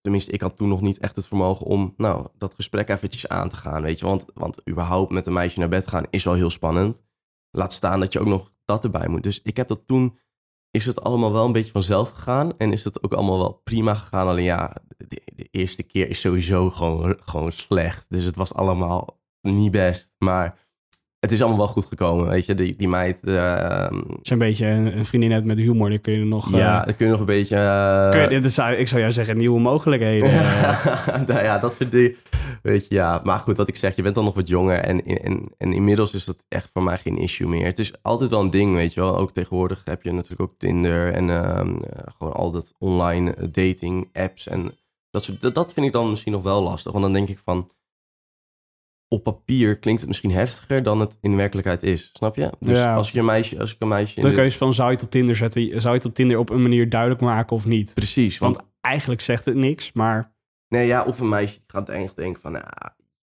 tenminste, ik had toen nog niet echt het vermogen om nou, dat gesprek eventjes aan te gaan. Weet je, want, want überhaupt met een meisje naar bed gaan is wel heel spannend. Laat staan dat je ook nog dat erbij moet. Dus ik heb dat toen... Is het allemaal wel een beetje vanzelf gegaan. En is het ook allemaal wel prima gegaan. Alleen ja, de, de eerste keer is sowieso gewoon, gewoon slecht. Dus het was allemaal niet best. Maar het is allemaal wel goed gekomen. Weet je, die, die meid... ehm, Als je een beetje een, een vriendin hebt met humor, dan kun je nog... eh, ja, dan kun je nog een beetje... eh, kun je, dit is, ik zou jou zeggen, nieuwe mogelijkheden. eh. nou ja, dat soort dingen. Weet je, ja. Maar goed, wat ik zeg, je bent dan nog wat jonger. En, en, en inmiddels is dat echt voor mij geen issue meer. Het is altijd wel een ding, weet je wel. Ook tegenwoordig heb je natuurlijk ook Tinder en ehm, eh, gewoon al dat online eh, dating apps. En dat, soort, dat, dat vind ik dan misschien nog wel lastig. Want dan denk ik van, op papier klinkt het misschien heftiger dan het in werkelijkheid is. Snap je? Dus Ja. als, je een meisje, als ik een meisje... De de- keuze van, zou je het op Tinder zetten? Zou je het op Tinder op een manier duidelijk maken of niet? Precies, want Want eigenlijk zegt het niks, maar... Nee, ja, of een meisje gaat echt denken van, nou,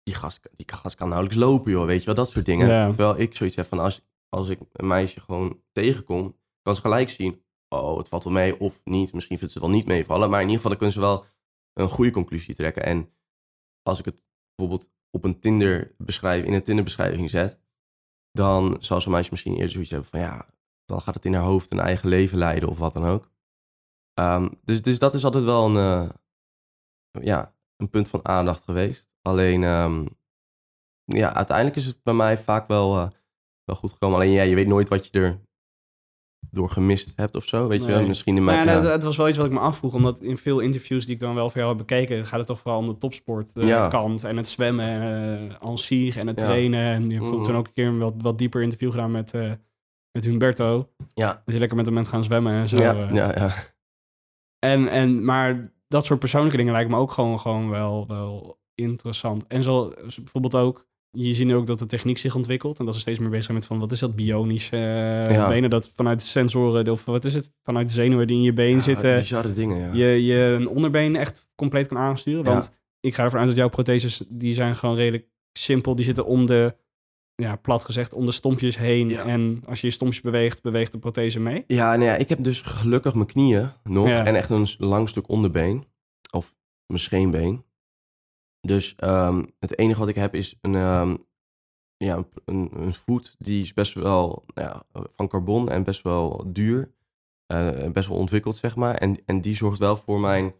die gast, die gast kan nauwelijks lopen, joh, weet je wel, dat soort dingen. Ja. Terwijl ik zoiets heb van, als, als ik een meisje gewoon tegenkom, kan ze gelijk zien, oh, het valt wel mee, of niet. Misschien vindt ze het wel niet meevallen, maar in ieder geval dan kunnen ze wel een goede conclusie trekken. En als ik het bijvoorbeeld op een Tinder beschrijving, in een Tinder beschrijving zet, dan zal zo'n meisje misschien eerder zoiets hebben van, ja, dan gaat het in haar hoofd een eigen leven leiden of wat dan ook. Ehm, dus, dus dat is altijd wel een, eh, ja, een punt van aandacht geweest. Alleen, ehm, ja, uiteindelijk is het bij mij vaak wel, eh, wel goed gekomen. Alleen, ja, je weet nooit wat je er door gemist hebt of zo. Weet je wel, misschien in Maar mijn... ja, ja. dat- het was wel iets wat ik me afvroeg, omdat in veel interviews die ik dan wel voor jou heb bekeken, gaat het toch vooral om de topsport eh, kant en het zwemmen, eh en zich en het trainen. En je hebt Mhm. toen ook een keer een wat, wat dieper interview gedaan met, eh, met Humberto. ja, Dat je lekker met hem bent gaan zwemmen en zo. ja, eh. ja, ja. En, en, maar dat soort persoonlijke dingen lijken me ook gewoon, gewoon wel, wel interessant. En zo bijvoorbeeld ook, je ziet ook dat de techniek zich ontwikkelt. En dat ze steeds meer bezig zijn met van, wat is dat bionisch eh, Ja. benen? Dat vanuit de sensoren, of wat is het? Vanuit de zenuwen die in je been Ja, zitten, Bizarre dingen, ja. je, je een onderbeen echt compleet kan aansturen. Want ik ga ervan uit dat jouw protheses, die zijn gewoon redelijk simpel. Die zitten om de, ja, plat gezegd, om de stompjes heen. Ja. En als je je stompjes beweegt, beweegt de prothese mee. Ja, nou ja, ik heb dus gelukkig mijn knieën nog Ja. en echt een lang stuk onderbeen. Of mijn scheenbeen. Dus ehm, het enige wat ik heb is een, ehm, ja, een, een, voet die is best wel nou ja, van carbon en best wel duur. Eh, best wel ontwikkeld, zeg maar. En, en die zorgt wel voor mijn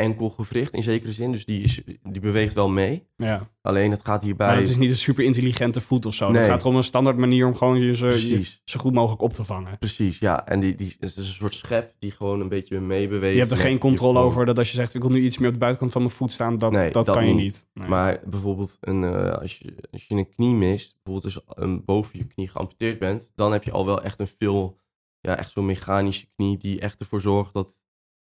enkelgewricht in zekere zin. Dus die, is, die beweegt wel mee. Ja. Alleen het gaat hierbij... Maar het is niet een super intelligente voet of zo. Het gaat om een standaard manier om gewoon je, zo- je zo goed mogelijk op te vangen. Precies, ja. En die, die, het is een soort schep die gewoon een beetje meebeweegt. Je hebt er geen controle over dat als je zegt, ik wil nu iets meer op de buitenkant van mijn voet staan, dat, Nee, dat, dat kan je niet. niet. Nee. Maar bijvoorbeeld een, eh, als, je, als je een knie mist, bijvoorbeeld als een boven je knie geamputeerd bent, dan heb je al wel echt een veel, ja, echt zo'n mechanische knie die echt ervoor zorgt dat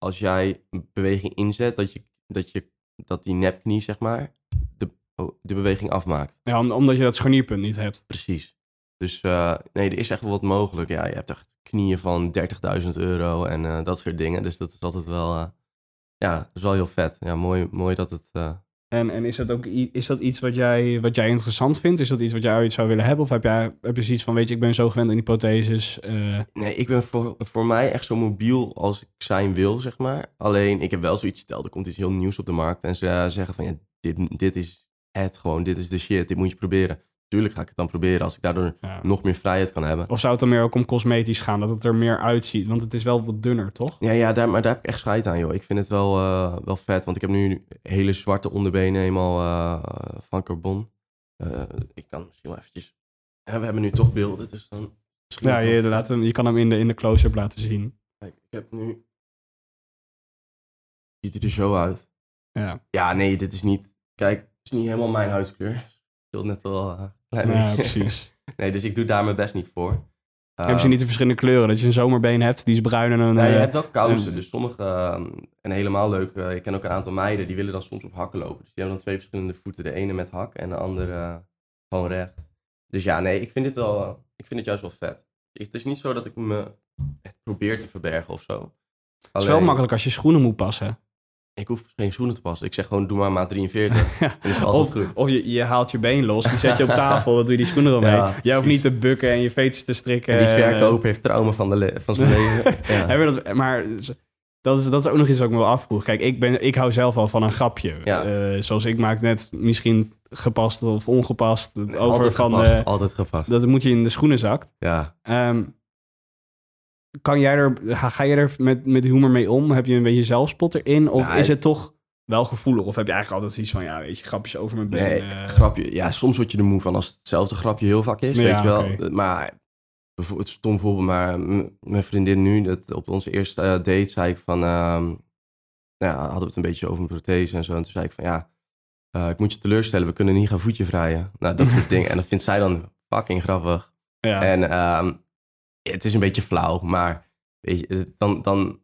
als jij een beweging inzet, dat, je, dat, je, dat die nepknie, zeg maar, de, oh, de beweging afmaakt. Ja, om- omdat je dat scharnierpunt niet hebt. Precies. Dus eh, nee, er is echt wel wat mogelijk. Ja, je hebt echt knieën van 30.000 euro en eh, dat soort dingen. Dus dat is altijd wel, eh, ja, dat is wel heel vet. Ja, mooi, mooi dat het, En, en is dat ook is dat iets wat jij, wat jij interessant vindt? Is dat iets wat jij ooit zou willen hebben? Of heb, jij, heb je zoiets van, weet je, ik ben zo gewend aan die protheses. eh, Nee, ik ben voor, voor mij echt zo mobiel als ik zijn wil, zeg maar. Alleen, ik heb wel zoiets stel, er komt iets heel nieuws op de markt. En ze eh, zeggen van, ja, dit, dit is het gewoon, dit is de shit, dit moet je proberen. Tuurlijk ga ik het dan proberen als ik daardoor ja. nog meer vrijheid kan hebben. Of zou het dan meer ook om cosmetisch gaan, dat het er meer uitziet? Want het is wel wat dunner, toch? Ja, ja daar, maar daar heb ik echt scheid aan, joh. Ik vind het wel, eh, wel vet, want ik heb nu hele zwarte onderbenen helemaal eh, van carbon. Eh, ik kan misschien wel eventjes... Ja, we hebben nu toch beelden, dus dan... misschien Ja, je, laat hem, je kan hem in de, in de close-up laten zien. Kijk, ik heb nu... Ziet hij er zo uit? Ja, Ja, nee, dit is niet... Kijk, het is niet helemaal mijn huidskleur. Scheelt net wel ja precies. nee, dus ik doe daar mijn best niet voor. Hebben ze niet de verschillende kleuren? Dat je een zomerbeen hebt, die is bruin en een... Nee, je eh, hebt wel kousen. en- Dus sommige, eh, en helemaal leuk, eh, ik ken ook een aantal meiden, die willen dan soms op hakken lopen. Dus die hebben dan twee verschillende voeten. De ene met hak en de andere eh, gewoon recht. Dus ja, nee, ik vind dit wel, ik vind het juist wel vet. Het is niet zo dat ik me echt probeer te verbergen of zo. Het is wel Alleen, makkelijk als je schoenen moet passen. Ik hoef geen schoenen te passen. Ik zeg gewoon, doe maar maat 43. Ja. Dan is het altijd Of, goed. of je, je haalt je been los, die zet je op tafel, dan doe je die schoenen eromheen. Ja, Jij hoeft niet te bukken en je veters te strikken. En die en, verkoper heeft trauma van, de van zijn leven. eh, Ja. dat, maar dat is, dat is ook nog iets wat ik me wel afvroeg. Kijk, ik, ben, ik hou zelf al van een grapje. Ja. Eh, zoals ik maak net misschien gepast of ongepast. Het over altijd van gepast, de, altijd gepast. dat moet je in de schoenen zakt. Ja. Ehm, kan jij er, ga, ga je er met, met humor mee om? Heb je een beetje zelfspot erin? Of Ja, is het- het toch wel gevoelig? Of heb je eigenlijk altijd zoiets van, ja, weet je, grapjes over mijn been? Nee, eh, grapje. Ja, soms word je er moe van als het hetzelfde grapje heel vaak is, Ja, weet je wel. oké. Maar, bijvoorbeeld, stom voorbeeld, maar mijn vriendin nu, dat, op onze eerste eh, date, zei ik van, ehm, nou ja, hadden we het een beetje over mijn prothese en zo. En toen zei ik van, ja, eh, ik moet je teleurstellen, we kunnen niet gaan voetje vrijen. Nou, dat soort dingen. En dat vindt zij dan fucking grappig. ja. En ehm, het is een beetje flauw, maar weet je, dan, dan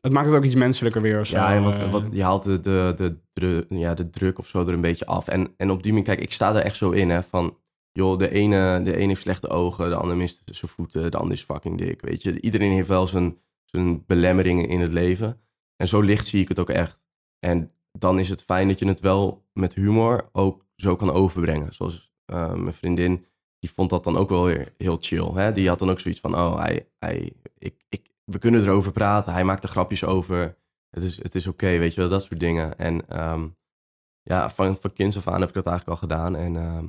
het maakt het ook iets menselijker weer of zo. Ja, en wat, eh. wat, je haalt de, de, de, ja, de druk of zo er een beetje af. En, en op die manier, kijk, ik sta er echt zo in, hè, van... Joh, de ene, de ene heeft slechte ogen, de ander mist zijn voeten, de ander is fucking dik, weet je. Iedereen heeft wel zijn, zijn belemmeringen in het leven. En zo licht zie ik het ook echt. En dan is het fijn dat je het wel met humor ook zo kan overbrengen. Zoals eh, mijn vriendin, die vond dat dan ook wel weer heel chill. Hè? Die had dan ook zoiets van, oh, hij, hij, ik, ik, we kunnen erover praten. Hij maakt er grapjes over. Het is, het is oké, weet je wel, dat soort dingen. En ehm, ja, van, van kinds af aan heb ik dat eigenlijk al gedaan. En ehm,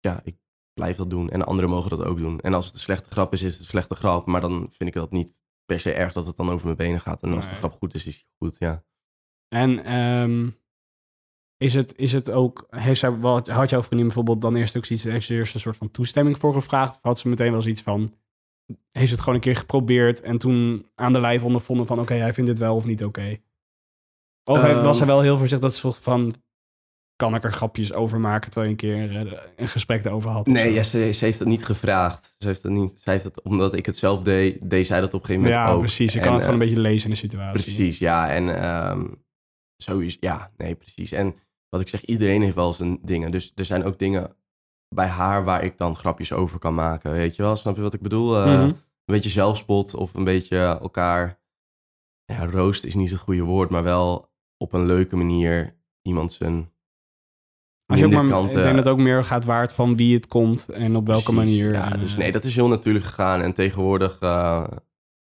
ja, ik blijf dat doen. En anderen mogen dat ook doen. En als het een slechte grap is, is het een slechte grap. Maar dan vind ik dat niet per se erg dat het dan over mijn benen gaat. En als de grap goed is, is die goed, ja. En ehm, is, het, is het ook... Heeft zij, wat, had jouw vriendin bijvoorbeeld dan eerst ook zoiets... Heeft ze eerst een soort van toestemming voor gevraagd? Of had ze meteen wel zoiets van... Heeft ze het gewoon een keer geprobeerd en toen aan de lijf ondervonden van... Oké, hij vindt dit wel of niet oké? Of Ehm. was hij wel heel voorzichtig dat ze vroeg van... Kan ik er grapjes over maken terwijl je een keer eh, een gesprek erover had? of Nee, ja, ze, ze heeft het niet gevraagd. Ze heeft het niet, zij heeft het, omdat ik het zelf deed, deed zij dat op een gegeven moment Ja, ook. precies. Je kan het gewoon eh, een beetje lezen in de situatie. Precies, ja. En ehm sowieso, ja, nee, precies. En wat ik zeg, iedereen heeft wel zijn dingen. Dus er zijn ook dingen bij haar waar ik dan grapjes over kan maken. Weet je wel, snap je wat ik bedoel? Eh, Mhm. Een beetje zelfspot of een beetje elkaar... Ja, roosten is niet het goede woord, maar wel op een leuke manier iemand zijn Als je ook minder maar, kanten... ik denk dat het ook meer gaat waard van wie het komt en op welke Precies, manier. Ja, dus eh, nee, dat is heel natuurlijk gegaan. En tegenwoordig, eh,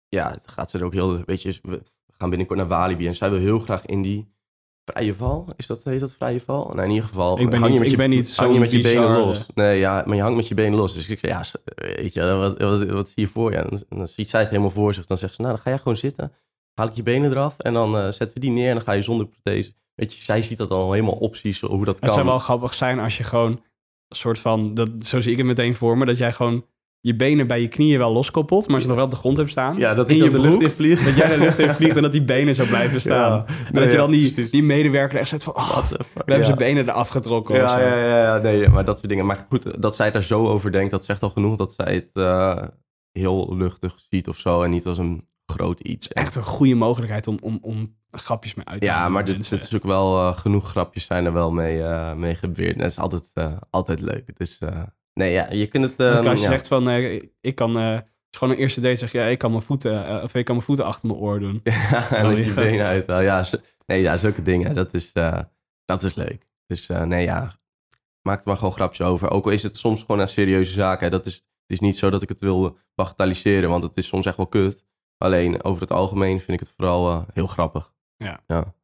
ja, gaat ze er ook heel, weet je, gaan binnenkort naar Walibi en zij wil heel graag in die vrije val. Is dat, heet dat vrije val? Nou, in ieder geval, Ik ben hang niet- je met ik je, ben niet hang je met je benen los. Nee, ja, maar je hangt met je benen los. Dus ik zeg, ja, weet je, wat, wat, wat zie je voor je? En dan, dan ziet zij het helemaal voor zich. Dan zegt ze, nou, dan ga jij gewoon zitten. Haal ik je benen eraf en dan eh, zetten we die neer en dan ga je zonder prothese. Weet je, zij ziet dat al helemaal opties, hoe dat kan. Het zou wel grappig zijn als je gewoon een soort van, dat, zo zie ik het meteen voor me, dat jij gewoon je benen bij je knieën wel loskoppelt, maar ze nog wel op de grond hebt staan. ja, dat in je dan de lucht in vlieg. Dat jij de lucht in vliegt en dat die benen zo blijven staan. Ja, en nee, dat je dan die, precies. die medewerker echt zegt van, oh, we hebben ja. zijn benen eraf getrokken. Ja, ja, ja, ja, nee, maar dat soort dingen. Maar goed, dat zij daar zo over denkt, dat zegt al genoeg dat zij het eh, heel luchtig ziet of zo. En niet als een groot iets. Echt een goede mogelijkheid om, om, om grapjes mee uit te ja, maar dit, dit is ook wel, eh, genoeg grapjes zijn er wel mee, eh mee gebeurd. En dat is altijd, altijd leuk. Dus eh, nee, ja, je kunt het... Ehm, als je ja. zegt van, eh, ik kan, gewoon een eerste date zeg je, ja, ik kan mijn voeten, eh, of ik kan mijn voeten achter mijn oor doen. Ja, en als je benen uithaalt. Ja, zo- nee, ja, zulke dingen. Dat is, eh, Dat is leuk. Dus nee, ja, maak er maar gewoon grapjes over. Ook al is het soms gewoon een serieuze zaak. Hè. Dat is, het is niet zo dat ik het wil bagatelliseren, want het is soms echt wel kut. Alleen over het algemeen vind ik het vooral heel grappig. Ja. ja.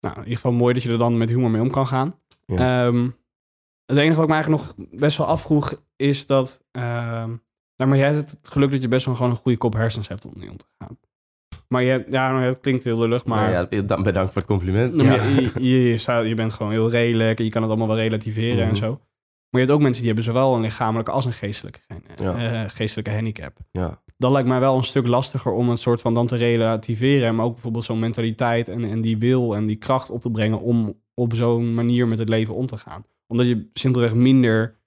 Nou, in ieder geval mooi dat je er dan met humor mee om kan gaan. Yes. Ehm, het enige wat ik me eigenlijk nog best wel afvroeg is dat... ehm, nou, maar jij hebt het geluk dat je best wel gewoon een goede kop hersens hebt om mee om te gaan. Maar je, ja, nou, het klinkt heel lullig, maar... Maar ja, dan- bedankt voor het compliment. Nou, Ja. je, je, je, staat- je bent gewoon heel redelijk en je kan het allemaal wel relativeren en Mhm. zo. Maar je hebt ook mensen die hebben zowel een lichamelijke als een geestelijke, Ja. eh, geestelijke handicap. ja. Dat lijkt mij wel een stuk lastiger om het soort van dan te relativeren. Maar ook bijvoorbeeld zo'n mentaliteit en, en die wil en die kracht op te brengen om op zo'n manier met het leven om te gaan. Omdat je simpelweg minder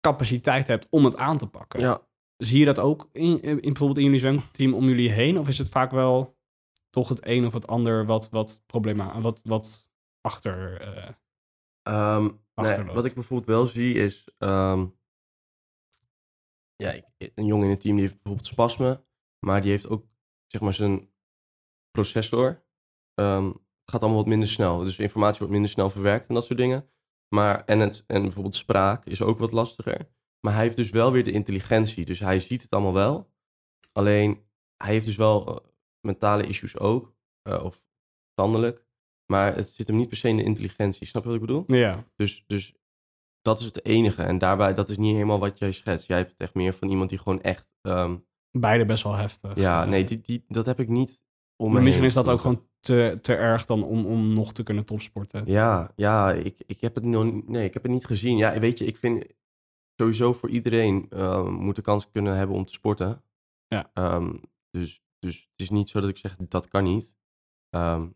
capaciteit hebt om het aan te pakken. ja. Zie je dat ook in, in bijvoorbeeld in jullie zwemteam om jullie heen? Of is het vaak wel toch het een of het ander wat, wat problema, wat, wat achter... eh, Ehm, nee, wat ik bijvoorbeeld wel zie is... ehm, ja, ik- een jongen in het team die heeft bijvoorbeeld spasme. Maar die heeft ook, zeg maar, zijn processor. ehm, gaat allemaal wat minder snel. Dus informatie wordt minder snel verwerkt en dat soort dingen. Maar, en, het, en bijvoorbeeld spraak is ook wat lastiger. Maar hij heeft dus wel weer de intelligentie. Dus hij ziet het allemaal wel. Alleen, hij heeft dus wel eh, mentale issues ook. eh, of standelijk. Maar het zit hem niet per se in de intelligentie. Snap je wat ik bedoel? ja, Dus, dus dat is het enige. En daarbij, dat is niet helemaal wat jij schetst. Jij hebt het echt meer van iemand die gewoon echt... ehm, beide best wel heftig. ja, nee, die, die, dat heb ik niet om maar misschien is dat ook gewoon te, te erg dan om, om nog te kunnen topsporten. Ja, ja ik, ik heb het nog niet- nee, ik heb het niet gezien. Ja, weet je, ik vind sowieso voor iedereen eh, moet de kans kunnen hebben om te sporten. Ja. Ehm, dus, dus het is niet zo dat ik zeg, dat kan niet. Ehm,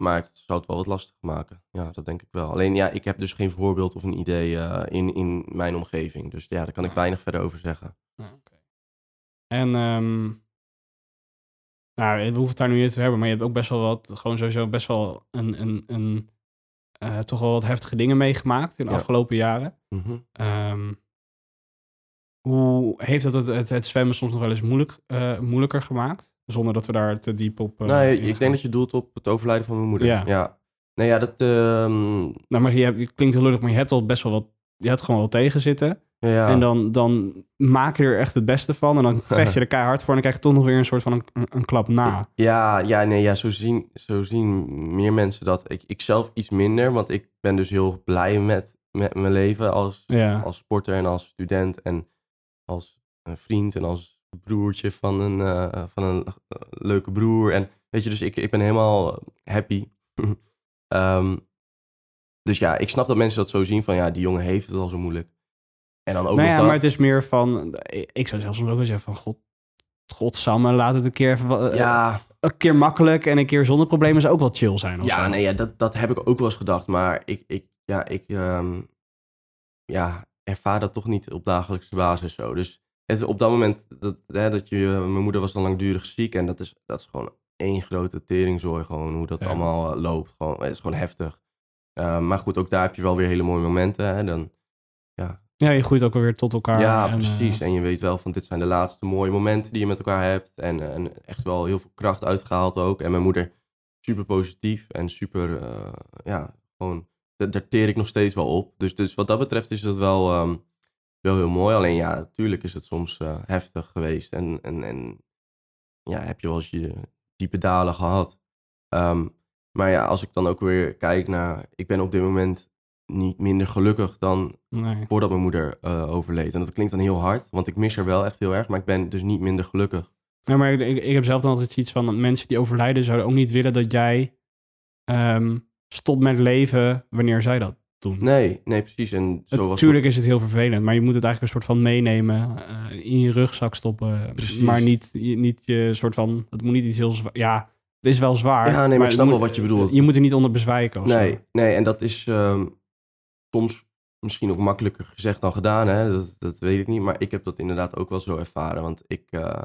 maar het zou het wel wat lastig maken. Ja, dat denk ik wel. Alleen ja, ik heb dus geen voorbeeld of een idee eh, in, in mijn omgeving. Dus ja, daar kan ik Ja. weinig verder over zeggen. Ja, oké. En, nou, we hoeven het daar nu niet te hebben, maar je hebt ook best wel wat, gewoon sowieso best wel een, een, een eh, toch wel wat heftige dingen meegemaakt in de Ja. afgelopen jaren. Mhm. Ehm, hoe heeft dat het, het, het zwemmen soms nog wel eens moeilijk, eh, moeilijker gemaakt? Zonder dat we daar te diep op. eh, nou, ik denk dat je doelt op het overlijden van mijn moeder. Ja. ja. Nee, ja, dat... ehm, Nou, maar je hebt, het klinkt heel lullig, maar je hebt al best wel wat. Je hebt gewoon wel tegen zitten. Ja. En dan, dan maak je er echt het beste van. En dan vecht je er keihard voor. En dan krijg je toch nog weer een soort van een, klap na. Ja, ja, nee, ja, zo, zien, zo zien meer mensen dat. Ik, ik zelf iets minder, want ik ben dus heel blij met, met mijn leven als, Ja. als sporter en als student en als een vriend en als broertje van een, eh, van een eh, leuke broer. En weet je, dus ik, ik ben helemaal happy. Ehm, dus ja, ik snap dat mensen dat zo zien van ja, die jongen heeft het al zo moeilijk. En dan ook nou nog ja, dat. maar het is meer van. Ik zou zelfs soms ook wel zeggen van. God, godsamme, laat het een keer, even, ja, een keer makkelijk en een keer zonder problemen zou ook wel chill zijn. Ja, zo. nee, ja, dat, dat heb ik ook wel eens gedacht. Maar ik, ik, ja, ik ehm, ja, ervaar dat toch niet op dagelijkse basis zo. Dus het, op dat moment, dat, hè, dat je, mijn moeder was dan langdurig ziek. En dat is, dat is gewoon één grote teringzooi. Gewoon hoe dat Ja. allemaal eh, loopt. Gewoon, het is gewoon heftig. Ehm, maar goed, ook daar heb je wel weer hele mooie momenten. Hè, dan, Ja, je groeit ook alweer tot elkaar. ja, en, precies. eh, En je weet wel van dit zijn de laatste mooie momenten die je met elkaar hebt. En, en echt wel heel veel kracht uitgehaald ook. En mijn moeder super positief en super, eh, ja, gewoon, daar, daar teer ik nog steeds wel op. Dus, dus wat dat betreft is dat wel, ehm, wel heel mooi. Alleen ja, natuurlijk is het soms eh, heftig geweest. En, en, en ja, heb je wel eens je diepe dalen gehad. Ehm, maar ja, als ik dan ook weer kijk naar, ik ben op dit moment niet minder gelukkig dan nee. voordat mijn moeder eh, overleed. En dat klinkt dan heel hard, want ik mis haar wel echt heel erg, maar ik ben dus niet minder gelukkig. Ja, maar ik, ik, ik heb zelf dan altijd iets van dat mensen die overlijden zouden ook niet willen dat jij ehm, stopt met leven wanneer zij dat doen. Nee, nee, precies. En zo was tuurlijk is het heel vervelend, maar je moet het eigenlijk een soort van meenemen, eh, in je rugzak stoppen. Precies. Maar niet, je- niet je soort van, het moet niet iets heel zwaar. Ja, het is wel zwaar. Ja, nee, maar ik snap wel wat je bedoelt. Je moet er niet onder bezwijken. Nee, zo. nee, en dat is ehm, soms misschien ook makkelijker gezegd dan gedaan, hè? Dat, dat weet ik niet. Maar ik heb dat inderdaad ook wel zo ervaren. Want ik, eh,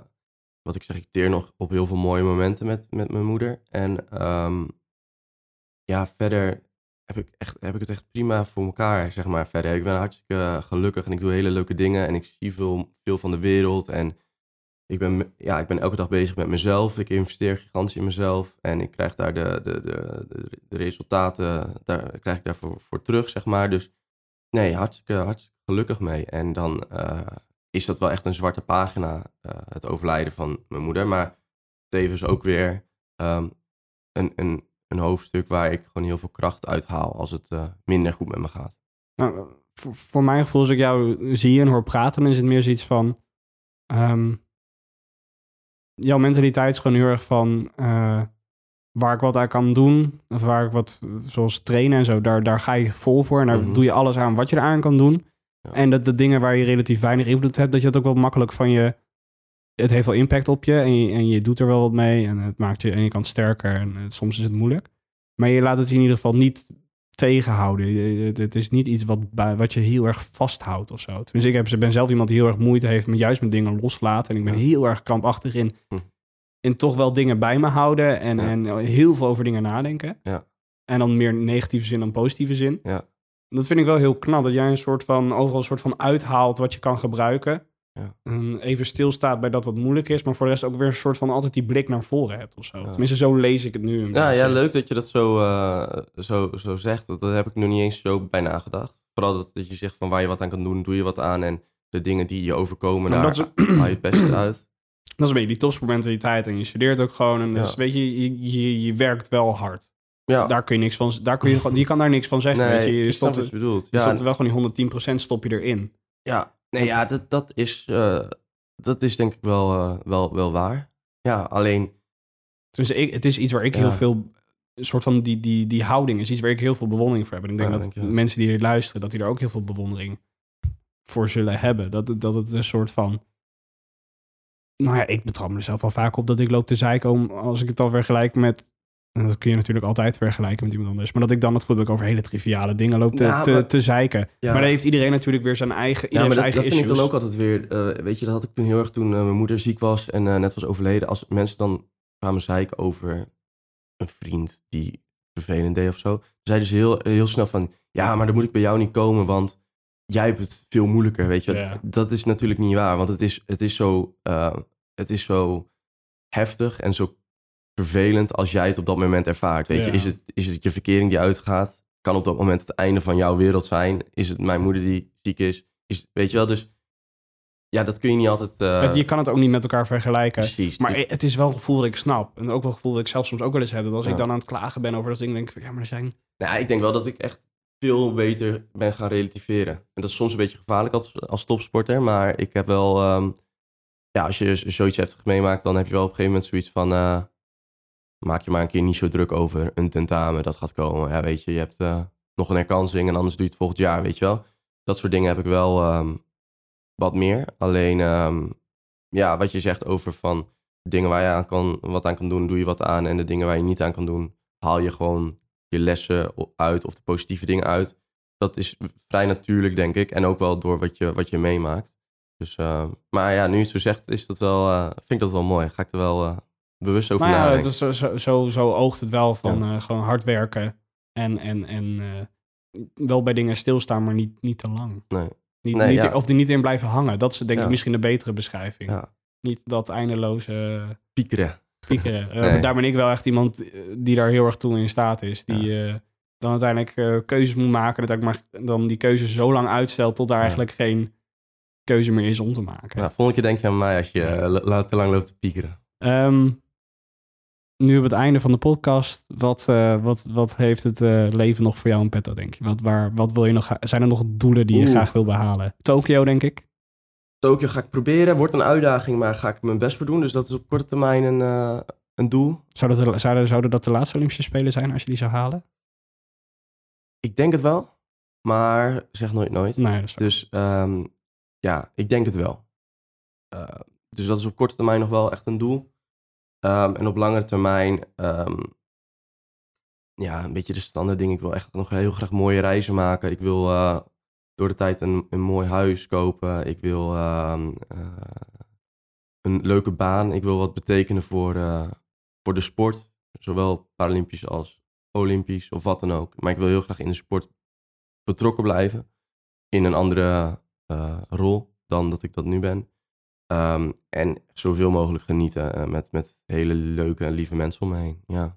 wat ik zeg, ik teer nog op heel veel mooie momenten met, met mijn moeder. En ehm, ja, verder heb ik, echt, heb ik het echt prima voor elkaar, zeg maar, verder. Ik ben hartstikke gelukkig en ik doe hele leuke dingen en ik zie veel, veel van de wereld. En ik ben, ja, ik ben elke dag bezig met mezelf. Ik investeer gigantisch in mezelf. En ik krijg daar de, de, de, de, resultaten daar, krijg ik daarvoor voor terug, zeg maar. Dus nee, hartstikke, hartstikke gelukkig mee. En dan uh, is dat wel echt een zwarte pagina, uh, het overlijden van mijn moeder. Maar tevens ook weer um, een, een, een hoofdstuk waar ik gewoon heel veel kracht uit haal als het uh, minder goed met me gaat. Nou, voor, mijn gevoel, als ik jou zie en hoor praten, is het meer zoiets van... Um, jouw mentaliteit is gewoon heel erg van uh, waar ik wat aan kan doen, of waar ik wat, zoals trainen en zo, daar, daar ga je vol voor en daar Mhm. doe je alles aan wat je eraan kan doen. Ja. En dat de dingen waar je relatief weinig invloed hebt, dat je dat ook wel makkelijk van je, het heeft wel impact op je en je, en je doet er wel wat mee en het maakt je aan je kant sterker en het, soms is het moeilijk. Maar je laat het je in ieder geval niet tegenhouden. Het, het is niet iets wat, bij- wat je heel erg vasthoudt of zo. Tenminste, ik heb, ben zelf iemand die heel erg moeite heeft met juist met dingen loslaten. En ik ben heel erg krampachtig in, Hm. in toch wel dingen bij me houden en, Ja. en heel veel over dingen nadenken. Ja. En dan meer negatieve zin dan positieve zin. Ja. Dat vind ik wel heel knap, dat jij een soort van, overal een soort van uithaalt wat je kan gebruiken. Ja. En even stilstaat bij dat wat moeilijk is, maar voor de rest ook weer een soort van altijd die blik naar voren hebt of zo. Ja. Tenminste, zo lees ik het nu. Ja, ja, leuk dat je dat zo, eh, zo, zo zegt. Dat, daar heb ik nog niet eens zo bij nagedacht. Vooral dat, dat je zegt van waar je wat aan kan doen, doe je wat aan. En de dingen die je overkomen, Nou, daar is- haal je het beste uit. Dat is een beetje die topsportmentaliteit en je studeert ook gewoon. En dus Ja. weet je, je, je, je werkt wel hard. Ja, Daar kun je niks van, daar kun je, gewoon- je kan daar niks van zeggen. nee, weet je, je stopt, je bedoelt. je Ja, stopt er wel gewoon die 110% stop je erin. ja, nee, ja dat, dat, is, eh, dat is denk ik wel, eh, wel, wel waar. Ja, alleen, Dus ik, het is iets waar ik Ja. heel veel, een soort van die, die, die houding is iets waar ik heel veel bewondering voor heb. En ik denk Ja, dat mensen die hier luisteren, dat die er ook heel veel bewondering voor zullen hebben. Dat, dat het een soort van, nou ja, ik betrap mezelf wel vaak op dat ik loop te zeiken om, als ik het dan vergelijk met, en dat kun je natuurlijk altijd vergelijken met iemand anders, maar dat ik dan het voel dat ik over hele triviale dingen loop te, te, maar- te zeiken. ja. Maar dan heeft iedereen natuurlijk weer zijn eigen, Ja, maar dat, dat eigen vind ik dan ook altijd weer. eh, weet je, dat had ik toen heel erg toen eh, mijn moeder ziek was en eh, net was overleden. Als mensen dan kwamen zeiken over een vriend die vervelend deed of zo. Zeiden ze heel, heel snel van, ja, maar dan moet ik bij jou niet komen, want jij hebt het veel moeilijker, weet je. Ja. Dat is natuurlijk niet waar, want het is, het is, zo, het is zo heftig en zo vervelend als jij het op dat moment ervaart. Weet Ja. je, is het, is het je verkering die uitgaat? Kan op dat moment het einde van jouw wereld zijn? Is het mijn moeder die ziek is? is weet je wel, dus ja, dat kun je niet altijd... eh, je kan het ook niet met elkaar vergelijken. precies. Maar Dus- het is wel een gevoel dat ik snap. En ook wel een gevoel dat ik zelf soms ook wel eens heb. Dat als Ja. ik dan aan het klagen ben over dat ding, denk ik van, ja, maar er zijn... Nou, ik denk wel dat ik echt veel beter ben gaan relativeren. En dat is soms een beetje gevaarlijk als, als topsporter, maar ik heb wel... ehm, ja, als je zoiets heftig meemaakt, dan heb je wel op een gegeven moment zoiets van... eh, maak je maar een keer niet zo druk over een tentamen dat gaat komen. Ja, weet je, je hebt eh, nog een herkansing en anders doe je het volgend jaar, weet je wel. Dat soort dingen heb ik wel ehm, wat meer. Alleen, ehm, ja, wat je zegt over van dingen waar je aan kan, wat aan kan doen, doe je wat aan. En de dingen waar je niet aan kan doen, haal je gewoon je lessen uit of de positieve dingen uit. Dat is vrij natuurlijk, denk ik. En ook wel door wat je, wat je meemaakt. Dus, eh, maar ja, nu je het zo zegt, is dat wel, eh, vind ik dat wel mooi. Ga ik er wel eh, bewust over Maar ja, is zo, zo, zo, oogt het wel van eh, gewoon hard werken. En, en, en eh, wel bij dingen stilstaan, maar niet, niet te lang. Nee. Niet, Nee, niet ja. Of er niet in blijven hangen. Dat is denk ik misschien de betere beschrijving. Niet dat eindeloze Piekeren. piekeren. Eh. Daar ben ik wel echt iemand die daar heel erg toe in staat is. Die dan uiteindelijk keuzes moet maken. Dat ik maar dan die keuze zo lang uitstelt tot daar eigenlijk geen keuze meer is om te maken. Ja, volgende keer denk je aan mij als je te lang loopt te piekeren. Ehm, nu op het einde van de podcast, wat, eh, wat, wat heeft het eh, leven nog voor jou in petto, denk je? Wat, waar, wat wil je nog, zijn er nog doelen die je Oeh. graag wil behalen? Tokio, denk ik. Tokio ga ik proberen. Wordt een uitdaging, maar ga ik mijn best voor doen. Dus dat is op korte termijn een, eh, een doel. Zou dat, de- zouden, zouden dat de laatste Olympische Spelen zijn als je die zou halen? Ik denk het wel, maar zeg nooit nooit. Nee, dat is waar. Dus ehm, ja, ik denk het wel. Dus dat is op korte termijn nog wel echt een doel. Ehm, en op langere termijn, ehm, ja, een beetje de standaard ding. Ik wil echt nog heel graag mooie reizen maken. Ik wil eh, door de tijd een, een mooi huis kopen. Ik wil ehm, eh, een leuke baan. Ik wil wat betekenen voor, eh, voor de sport. Zowel Paralympisch als Olympisch of wat dan ook. Maar ik wil heel graag in de sport betrokken blijven. In een andere rol dan dat ik dat nu ben. Ehm, en zoveel mogelijk genieten eh, met, met hele leuke en lieve mensen om me heen. Ja,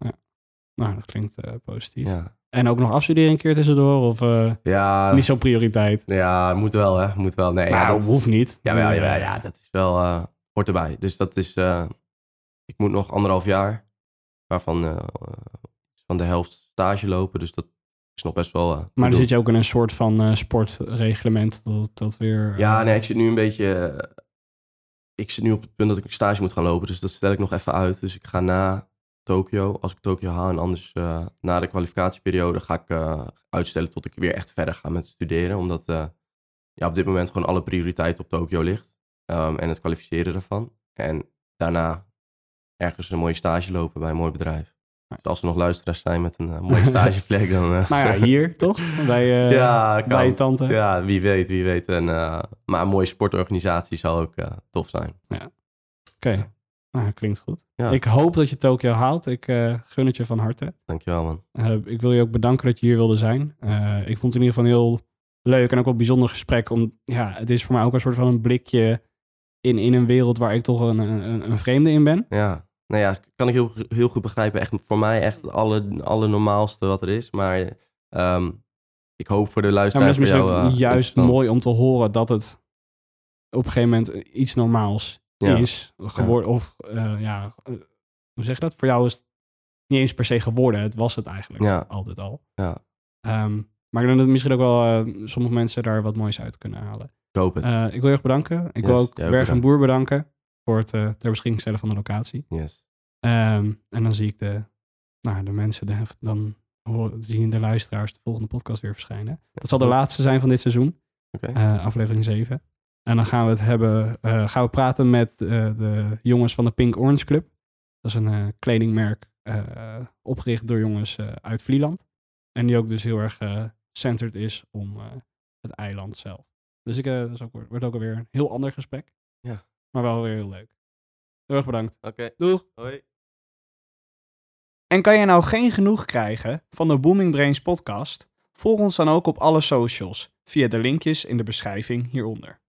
Nou, dat klinkt eh, positief. ja. En ook nog afstuderen een keer tussendoor? Of eh, ja, niet zo'n prioriteit? ja moet wel hè, moet wel. Nee, Nou, ja, dat hoeft niet. Ja, ja, ja, ja, dat is wel, hoort erbij. Dus dat is, ik moet nog anderhalf jaar, waarvan van de helft stage lopen. Dus dat is nog best wel... Maar dan zit je ook in een soort van eh, sportreglement dat dat weer... Ja, nee, ik zit nu een beetje... ik zit nu op het punt dat ik stage moet gaan lopen. Dus dat stel ik nog even uit. Dus ik ga na Tokio, als ik Tokio haal. En anders eh, na de kwalificatieperiode ga ik eh, uitstellen tot ik weer echt verder ga met studeren. Omdat eh, ja, op dit moment gewoon alle prioriteit op Tokio ligt. Ehm, en het kwalificeren ervan. En daarna ergens een mooie stage lopen bij een mooi bedrijf. Dus als er nog luisteraars zijn met een eh, mooie stageplek, dan... Nou ja, hier toch? Bij, eh, ja, kan. bij je tante. Ja, wie weet, wie weet. En, maar een mooie sportorganisatie zou ook tof zijn. Oké, nou, klinkt goed. Ja. Ik hoop dat je Tokio haalt. Ik gun het je van harte. Dankjewel, man. Ik wil je ook bedanken dat je hier wilde zijn. Ik vond het in ieder geval een heel leuk en ook wel bijzonder gesprek. Om, ja, het is voor mij ook een soort van een blikje in, in een wereld waar ik toch een, een, een vreemde in ben. Ja, nou ja, kan ik heel, heel goed begrijpen. Echt voor mij echt het alle, allernormaalste wat er is. Maar ehm, ik hoop voor de Ja, maar dat is voor misschien jou, ook eh, juist mooi om te horen dat het op een gegeven moment iets normaals Ja. is geworden. Of eh, ja, eh, hoe zeg je dat? Voor jou is het niet eens per se geworden. Het was het eigenlijk Ja. altijd al. Ja. Ehm, maar ik denk dat misschien ook wel eh, sommige mensen daar wat moois uit kunnen halen. Ik hoop het. Eh, ik wil je erg bedanken. Ik wil Yes, ook Berg en. Boer bedanken voor het ter beschikking stellen van de locatie. yes. Ehm, en dan zie ik de, nou, de mensen, de, dan zien de luisteraars de volgende podcast weer verschijnen. Dat zal de laatste zijn van dit seizoen, eh, aflevering 7. En dan gaan we het hebben, eh, gaan we praten met eh, de jongens van de Pink Orange Club. Dat is een kledingmerk opgericht door jongens uit Vlieland. En die ook dus heel erg centered is om het eiland zelf. Dus ik, dat is ook, wordt ook alweer een heel ander gesprek. Ja. Maar wel weer heel leuk. Heel erg bedankt. Oké, Doeg! hoi. En kan je nou geen genoeg krijgen van de Booming Brains podcast? Volg ons dan ook op alle socials via de linkjes in de beschrijving hieronder.